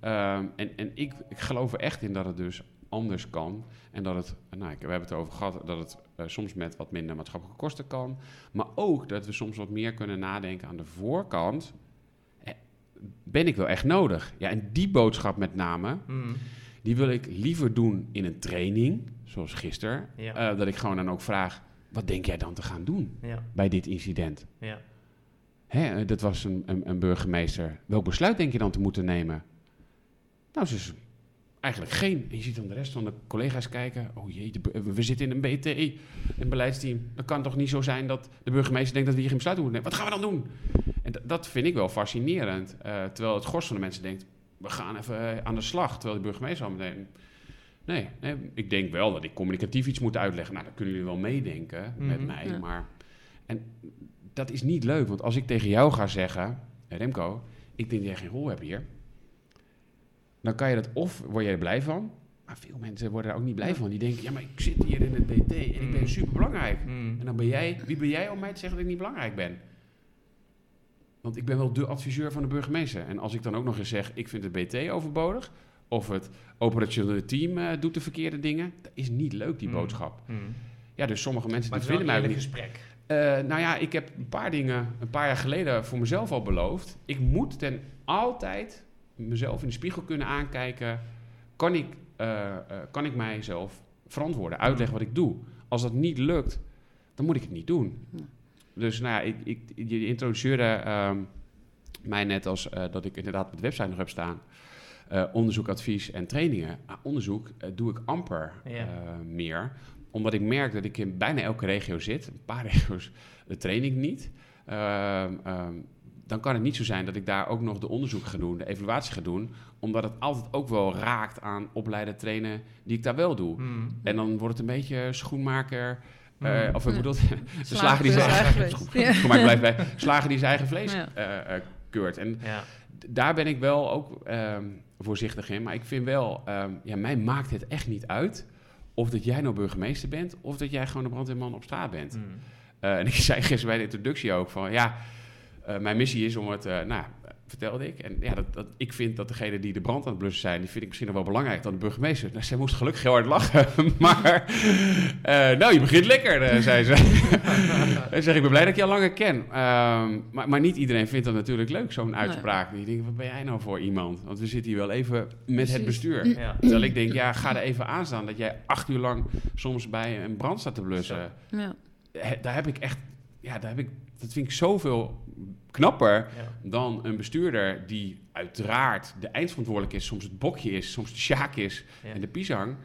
Ehm, en en ik, ik geloof er echt in dat het dus anders kan. En dat het, nou, ik- we hebben het erover gehad, dat het eh, soms met wat minder maatschappelijke kosten kan. Maar ook dat we soms wat meer kunnen nadenken aan de voorkant. Eh, Ben ik wel echt nodig? Ja, en die boodschap met name, Mm. die wil ik liever doen in een training, zoals gisteren. Ja. eh, dat ik gewoon dan ook vraag, wat denk jij dan te gaan doen ja, bij dit incident? ja. Hè, eh, dat was een, een, een burgemeester. Welk besluit denk je dan te moeten nemen? Nou, ze is eigenlijk geen. En je ziet dan de rest van de collega's kijken. Oh jee, de bu- we zitten in een BT, een beleidsteam. Dat kan toch niet zo zijn dat de burgemeester denkt dat we hier geen besluit moeten nemen. Wat gaan we dan doen? En dat vind ik wel fascinerend. Eh, terwijl het gros van de mensen denkt, we gaan even eh, aan de slag. Terwijl de burgemeester al meteen... Nee, nee, ik denk wel dat ik communicatief iets moet uitleggen. Nou, dan kunnen jullie wel meedenken met Mhm. mij. Ja. Maar en dat is niet leuk. Want als ik tegen jou ga zeggen... "Hey, Remco, ik denk dat jij geen rol hebt hier. Dan kan je dat of word je er blij van... Maar veel mensen worden er ook niet blij Ja. van. Die denken, ja, maar ik zit hier in het BT en ik ben Mm. super belangrijk. Mm. En dan ben jij, wie ben jij om mij te zeggen dat ik niet belangrijk ben? Want ik ben wel de adviseur van de burgemeester. En als ik dan ook nog eens zeg, ik vind het BT overbodig... of het operationele team eh, doet de verkeerde dingen... dat is niet leuk, die Mm. boodschap. Mm. Ja, dus sommige mensen Maar die vinden een mij niet... gesprek. Eh, nou ja, ik heb een paar dingen een paar jaar geleden voor mezelf al beloofd. Ik moet ten altijd mezelf in de spiegel kunnen aankijken. Kan ik, eh, eh, kan ik mijzelf verantwoorden, uitleggen wat ik doe? Als dat niet lukt, dan moet ik het niet doen. Ja. Dus nou ja, ik, ik, je introduceerde ehm, mij net als eh, dat ik inderdaad op de website nog heb staan. Eh, onderzoek, advies en trainingen. Maar onderzoek eh, doe ik amper Ja. eh, meer omdat ik merk dat ik in bijna elke regio zit. Een paar *laughs* regio's de train ik niet. Ehm, ehm, dan kan het niet zo zijn dat ik daar ook nog de onderzoek ga doen, de evaluatie ga doen. Omdat het altijd ook wel raakt aan opleiden, trainen die ik daar wel doe. Mm. En dan wordt het een beetje schoenmaker. eh, Mm. of ik Ja. bedoel, *laughs* de Slager die zijn eigen bij, slager die zijn eigen vlees Ja. eh, eh, keurt. En daar ben ik wel ook ehm, voorzichtig in. Maar ik vind wel, ehm, ja, mij maakt het echt niet uit of dat jij nou burgemeester bent of dat jij gewoon een brandweerman op straat bent. Mm. Eh, en ik *laughs* zei gisteren bij de introductie ook van, ja, eh, mijn missie is om het, eh, nou, vertelde ik. En ja, dat, dat, ik vind dat degene die de brand aan het blussen zijn, die vind ik misschien nog wel belangrijk dan de burgemeester. Nou, zij moest gelukkig heel hard lachen, *laughs* maar eh, nou, je begint lekker, eh, zei ze. *laughs* en zeg ik ben blij dat ik je al langer ken. Ehm, maar, maar niet iedereen vindt dat natuurlijk leuk, zo'n uitspraak. Die denkt, wat ben jij nou voor iemand? Want we zitten hier wel even met het bestuur. Ja. Terwijl ik denk, ja, ga er even aan staan dat jij acht uur lang soms bij een brand staat te blussen. Ja. He- daar heb ik echt, ja, daar heb ik, dat vind ik zoveel knapper Ja. dan een bestuurder die uiteraard de eindverantwoordelijk is, soms het bokje is, soms de sjaak is Ja. en de pisang.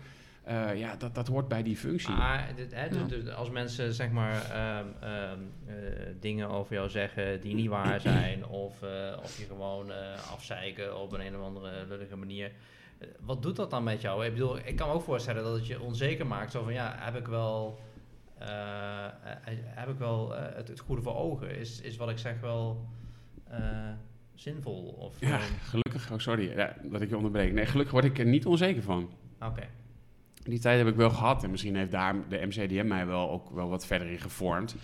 Eh, ja, dat, dat hoort bij die functie. Maar dit, hè, Ja. dus als mensen zeg maar ehm, ehm, eh, dingen over jou zeggen die niet waar *clears throat* zijn, of, eh, of je gewoon afzeiken op een, een of andere lullige manier. Wat doet dat dan met jou? Ik bedoel, ik kan me ook voorstellen dat het je onzeker maakt. Zo van ja, heb ik wel, heb ik wel eh, het, het goede voor ogen? Is, is wat ik zeg wel eh, zinvol? Of, ja, eh, gelukkig, oh sorry ja, dat ik je onderbreek. Nee, gelukkig word ik er niet onzeker van. Oké. Die tijd heb ik wel gehad en misschien heeft daar de MCDM mij wel ook wel wat verder in gevormd.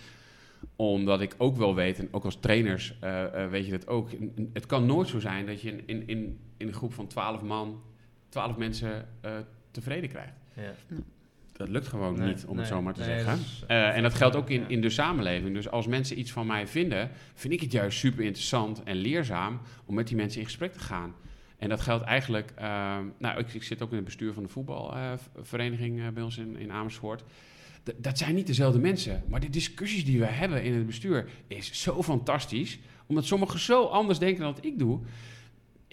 Omdat ik ook wel weet, en ook als trainers eh, eh, weet je dat ook. Het kan nooit zo zijn dat je in, in, in, in een groep van 12 man, 12 mensen eh, tevreden krijgt. Ja. Dat lukt gewoon Nee, niet, om het zo maar te nee, zeggen. is- Eh, en dat geldt ook in, in de samenleving. Dus als mensen iets van mij vinden, vind ik het juist super interessant en leerzaam om met die mensen in gesprek te gaan. En dat geldt eigenlijk. ehm, nou, ik, ik zit ook in het bestuur van de voetbalvereniging eh, bij ons in, in Amersfoort. D- dat zijn niet dezelfde mensen. Maar de discussies die we hebben in het bestuur is zo fantastisch. Omdat sommigen zo anders denken dan dat ik doe.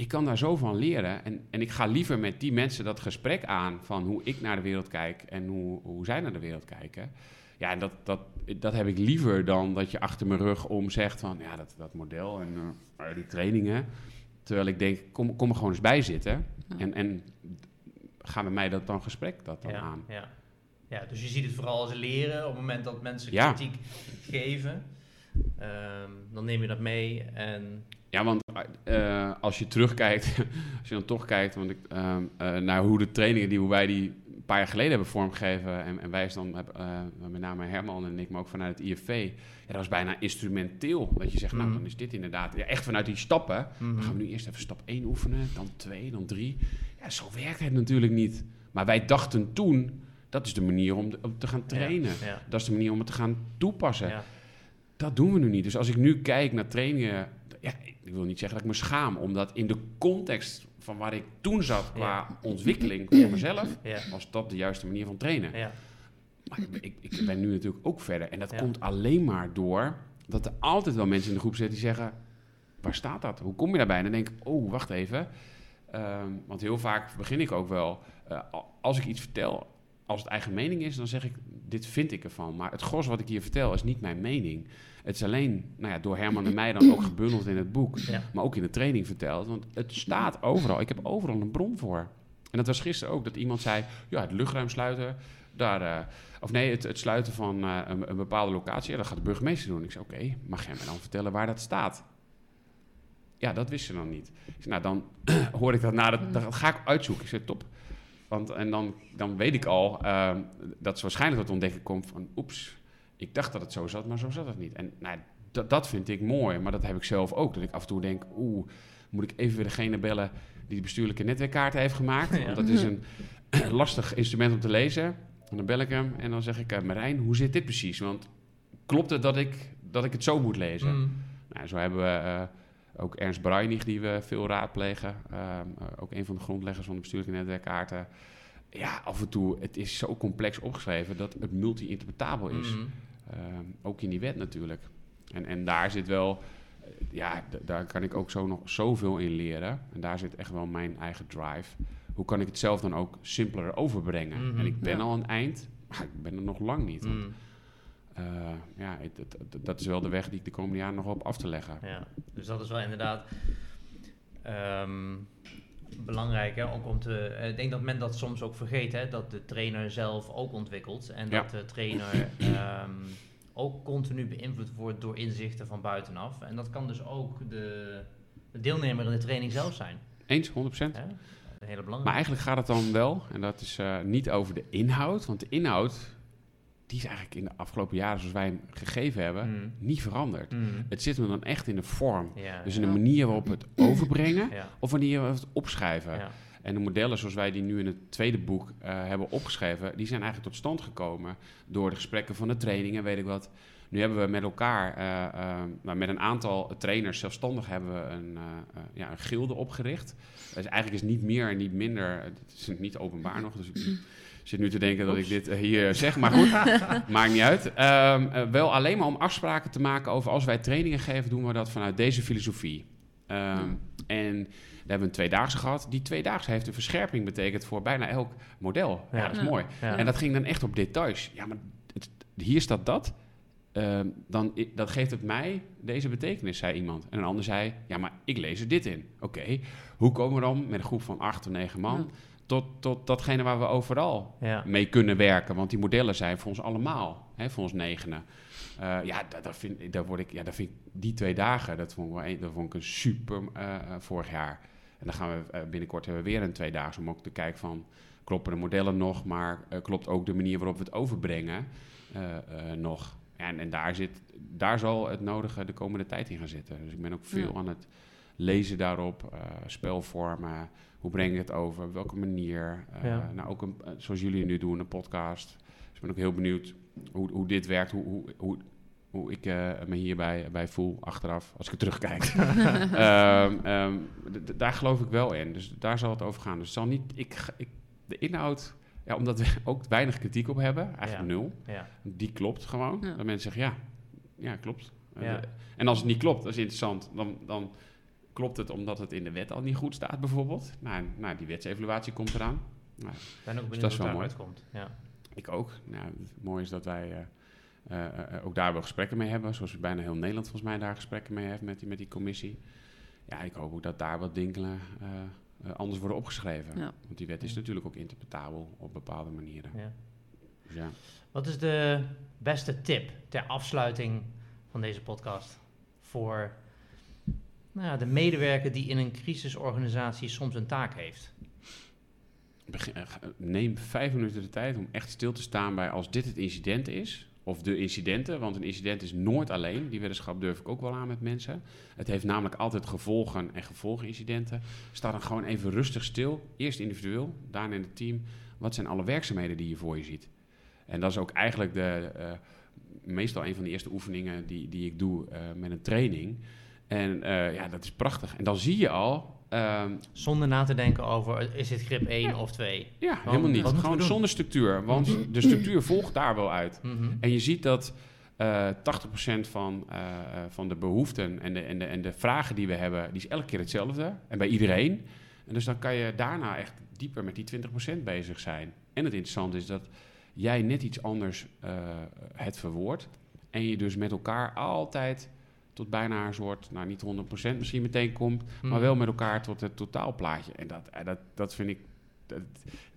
Ik kan daar zo van leren. En, en ik ga liever met die mensen dat gesprek aan van hoe ik naar de wereld kijk en hoe, hoe zij naar de wereld kijken. Ja, en dat, dat, dat heb ik liever dan dat je achter mijn rug om zegt van ja, dat, dat model en eh, die trainingen. Terwijl ik denk, kom, kom er gewoon eens bij zitten. Ja. En, en ga met mij dat dan gesprek dat dan ja, aan. Ja. ja, dus je ziet het vooral als leren op het moment dat mensen Ja. kritiek geven. ehm, dan neem je dat mee en Ja, want eh, als je terugkijkt, *laughs* als je dan toch kijkt want ik, ehm, eh, naar hoe de trainingen die hoe wij die een paar jaar geleden hebben vormgegeven, en, en wij is dan, eh, met name Herman en ik, maar ook vanuit het IFV, ja, dat was bijna instrumenteel. Dat je zegt, nou Mhm. dan is dit inderdaad, ja, echt vanuit die stappen, Mhm. dan gaan we nu eerst even stap 1 oefenen, dan 2, dan 3. Ja, zo werkt het natuurlijk niet. Maar wij dachten toen, dat is de manier om, de- om te gaan trainen. Ja. Dat is de manier om het te gaan toepassen. Ja. Dat doen we nu niet. Dus als ik nu kijk naar trainingen, ja, ik wil niet zeggen dat ik me schaam, omdat in de context van waar ik toen zat qua Ja. ontwikkeling *clears throat* voor mezelf, Ja. was dat de juiste manier van trainen. Ja. Maar ik, ik, ik ben nu natuurlijk ook verder. En dat komt alleen maar door dat er altijd wel mensen in de groep zitten die zeggen: waar staat dat? Hoe kom je daarbij? En dan denk ik: oh, wacht even. Ehm, want heel vaak begin ik ook wel, eh, als ik iets vertel, als het eigen mening is, dan zeg ik: dit vind ik ervan. Maar het gros wat ik hier vertel is niet mijn mening. Het is alleen nou ja, door Herman en mij dan ook gebundeld in het boek, Ja. maar ook in de training verteld. Want het staat overal. Ik heb overal een bron voor. En dat was gisteren ook dat iemand zei: ja, het luchtruim sluiten. Daar, eh, of nee, het, het sluiten van eh, een, een bepaalde locatie, ja, dat gaat de burgemeester doen. Ik zei, oké, mag jij me dan vertellen waar dat staat? Ja, dat wist ze dan niet. Ik zei, nou, dan *clears throat* hoor ik dat na, dat, dat ga ik uitzoeken. Ik zei, top. Want, en dan, dan weet ik al ehm, dat ze waarschijnlijk tot ontdekking komt van, oeps, ik dacht dat het zo zat, maar zo zat het niet. En nou, dat, dat vind ik mooi, maar dat heb ik zelf ook. Dat ik af en toe denk, oeh, moet ik even weer degene bellen die de bestuurlijke netwerkkaart heeft gemaakt? *laughs* Ja. Want dat is een *clears throat* lastig instrument om te lezen. En dan bel ik hem en dan zeg ik, eh, Marijn, hoe zit dit precies? Want klopt het dat ik, dat ik het zo moet lezen? Mm. Nou, zo hebben we eh, ook Ernst Bruinig, die we veel raadplegen. Eh, ook een van de grondleggers van de bestuurlijke netwerkkaarten. Ja, af en toe, het is zo complex opgeschreven dat het multi-interpretabel is. Mm. Ehm, ook in die wet natuurlijk. En, en daar zit wel, eh, ja, daar kan ik ook zo nog zoveel in leren. En daar zit echt wel mijn eigen drive. Hoe kan ik het zelf dan ook simpeler overbrengen? Mhm. En ik ben Ja. al een eind, maar ik ben er nog lang niet. Want, Mm. Eh, ja, het- het- het- dat is wel de weg die ik de komende jaren nog op af te leggen. Ja, dus dat is wel inderdaad ehm, belangrijk. Hè? Ook om te, eh, ik denk dat men dat soms ook vergeet, hè? dat de trainer zelf ook ontwikkelt. En Ja. dat de trainer ehm, ook continu beïnvloed wordt door inzichten van buitenaf. En dat kan dus ook de, de deelnemer in de training zelf zijn. Eens, 100%. Hè? Een hele Maar eigenlijk gaat het dan wel, en dat is eh, niet over de inhoud, want de inhoud, die is eigenlijk in de afgelopen jaren, zoals wij hem gegeven hebben, Mm. niet veranderd. Mm. Het zit hem dan echt in de vorm. Ja, Dus in ja. de manier waarop we het *clears throat* overbrengen, ja, of wanneer we het opschrijven. ja. En de modellen zoals wij die nu in het tweede boek eh, hebben opgeschreven, die zijn eigenlijk tot stand gekomen door de gesprekken van de trainingen, weet ik wat. Nu hebben we met elkaar, nou, met een aantal trainers zelfstandig, hebben we een, eh, eh, ja, een gilde opgericht. Dus eigenlijk is niet meer en niet minder, het is niet openbaar nog, dus ik *clears throat* zit nu te denken dat ik dit eh, hier zeg, maar goed, *laughs* maakt niet uit. Ehm, eh, wel alleen maar om afspraken te maken over als wij trainingen geven, doen we dat vanuit deze filosofie. Ehm, En daar hebben we een tweedaagse gehad. Die tweedaagse heeft een verscherping betekend voor bijna elk model. Ja, Ja. dat is mooi. Ja. En dat ging dan echt op details. Ja, maar het- hier staat dat. Ehm, dan, dat geeft het mij deze betekenis, zei iemand. En een ander zei, ja, maar ik lees er dit in. Oké, hoe komen we dan met een groep van acht of negen man... Tot, tot datgene waar we overal Ja. mee kunnen werken? Want die modellen zijn voor ons allemaal, hè, voor ons negenen. Eh, ja, dat, dat vind, word ik, ja, dat vind ik, die twee dagen, dat vond ik, wel een, dat vond ik een super eh, eh, vorig jaar. En dan gaan we binnenkort hebben we weer een twee dagen om ook te kijken van, kloppen de modellen nog, maar eh, klopt ook de manier waarop we het overbrengen eh, eh, nog. Ja, en, en daar, zit, daar zal het nodige de komende tijd in gaan zitten. Dus ik ben ook veel Ja. aan het lezen daarop, eh, spelvormen, hoe breng ik het over, op welke manier. Eh, Ja. Nou, ook een, eh, zoals jullie nu doen, een podcast. Dus ik ben ook heel benieuwd hoe, hoe dit werkt, hoe, hoe, hoe, hoe ik eh, me hierbij bij voel achteraf, als ik er terugkijk. *laughs* *laughs* Ehm, ehm, daar geloof ik wel in. Dus daar zal het over gaan. Dus zal niet, ik, ik, de inhoud, ja, omdat we *laughs* ook weinig kritiek op hebben, eigenlijk Ja. nul, Ja. die klopt gewoon. Ja. Dat mensen zeggen, ja, ja klopt. Ja. En als het niet klopt, dat is interessant, dan, dan klopt het omdat het in de wet al niet goed staat bijvoorbeeld. Nou, nou die wetsevaluatie komt eraan. Nou, Ik ben ook dat benieuwd is hoe wel het mooi. uitkomt. Ja. ik ook. Nou, het mooie is dat wij eh, eh, eh, ook daar wel gesprekken mee hebben. Zoals bijna heel Nederland volgens mij daar gesprekken mee heeft met die, met die commissie. Ja, ik hoop ook dat daar wat dingen eh, eh, anders worden opgeschreven. Ja. Want die wet is natuurlijk ook interpretabel op bepaalde manieren. Ja. Dus ja. Wat is de beste tip ter afsluiting van deze podcast voor nou de medewerker die in een crisisorganisatie soms een taak heeft? Eh, neem vijf minuten de tijd om echt stil te staan bij als dit het incident is. Of de incidenten, want een incident is nooit alleen. Die weddenschap durf ik ook wel aan met mensen. Het heeft namelijk altijd gevolgen en gevolgenincidenten. Sta dan gewoon even rustig stil. Eerst individueel, daarna in het team. wat zijn alle werkzaamheden die je voor je ziet. En dat is ook eigenlijk de, eh, meestal een van de eerste oefeningen die, die ik doe eh, met een training. En eh, ja, dat is prachtig. En dan zie je al, ehm, Zonder na te denken over, is dit grip 1 of 2? ja, helemaal niet. wat Gewoon zonder structuur. Want de structuur volgt daar wel uit. Mhm. En je ziet dat eh 80% van, eh, eh, van de behoeften en de, en, de, en de vragen die we hebben, die is elke keer hetzelfde. En bij iedereen. En dus dan kan je daarna echt dieper met die 20% bezig zijn. En het interessante is dat jij net iets anders eh, het verwoordt. En je dus met elkaar altijd tot bijna een soort, nou niet 100% misschien meteen komt, maar Mhm. wel met elkaar tot het totaalplaatje. En dat, eh, dat, dat vind ik. Dat,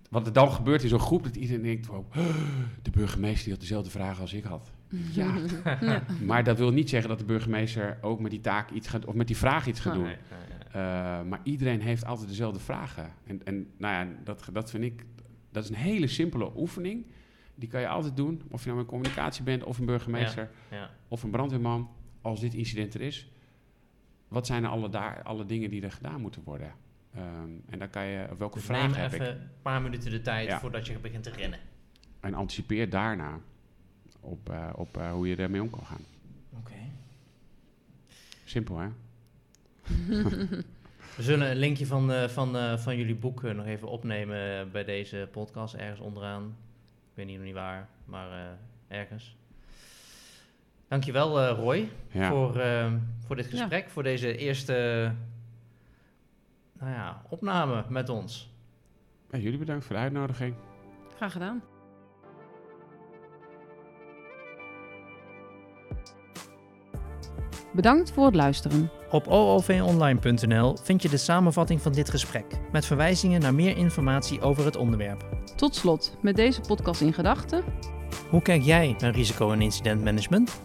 wat er dan gebeurt in zo'n groep, dat iedereen denkt: wow, *gasps* de burgemeester die had dezelfde vragen als ik had. Ja, *laughs* Ja. maar dat wil niet zeggen dat de burgemeester ook met die taak iets gaat, of met die vraag iets gaat doen. Nee, nee, nee. Eh, maar iedereen heeft altijd dezelfde vragen. En, en nou ja, dat, dat vind ik, dat is een hele simpele oefening. Die kan je altijd doen, of je nou een communicatie bent, of een burgemeester, Ja. of een brandweerman. Als dit incident er is, wat zijn alle, daar, alle dingen die er gedaan moeten worden? Ehm, en dan kan je, welke Dus vragen neem heb even ik? een paar minuten de tijd Ja. voordat je begint te rennen. En anticipeer daarna op, eh, op eh, hoe je ermee om kan gaan. Oké. Simpel, hè? *laughs* We zullen een linkje van, eh, van, van jullie boek nog even opnemen bij deze podcast, ergens onderaan. Ik weet niet, nog niet waar, maar ergens. Dankjewel eh Roy Ja. voor, eh, voor dit gesprek, voor deze eerste nou ja, opname met ons. Ja, jullie bedankt voor de uitnodiging. Graag gedaan. Bedankt voor het luisteren. Op oovonline.nl vind je de samenvatting van dit gesprek met verwijzingen naar meer informatie over het onderwerp. Tot slot, met deze podcast in gedachten, Hoe kijk jij naar risico- en incidentmanagement?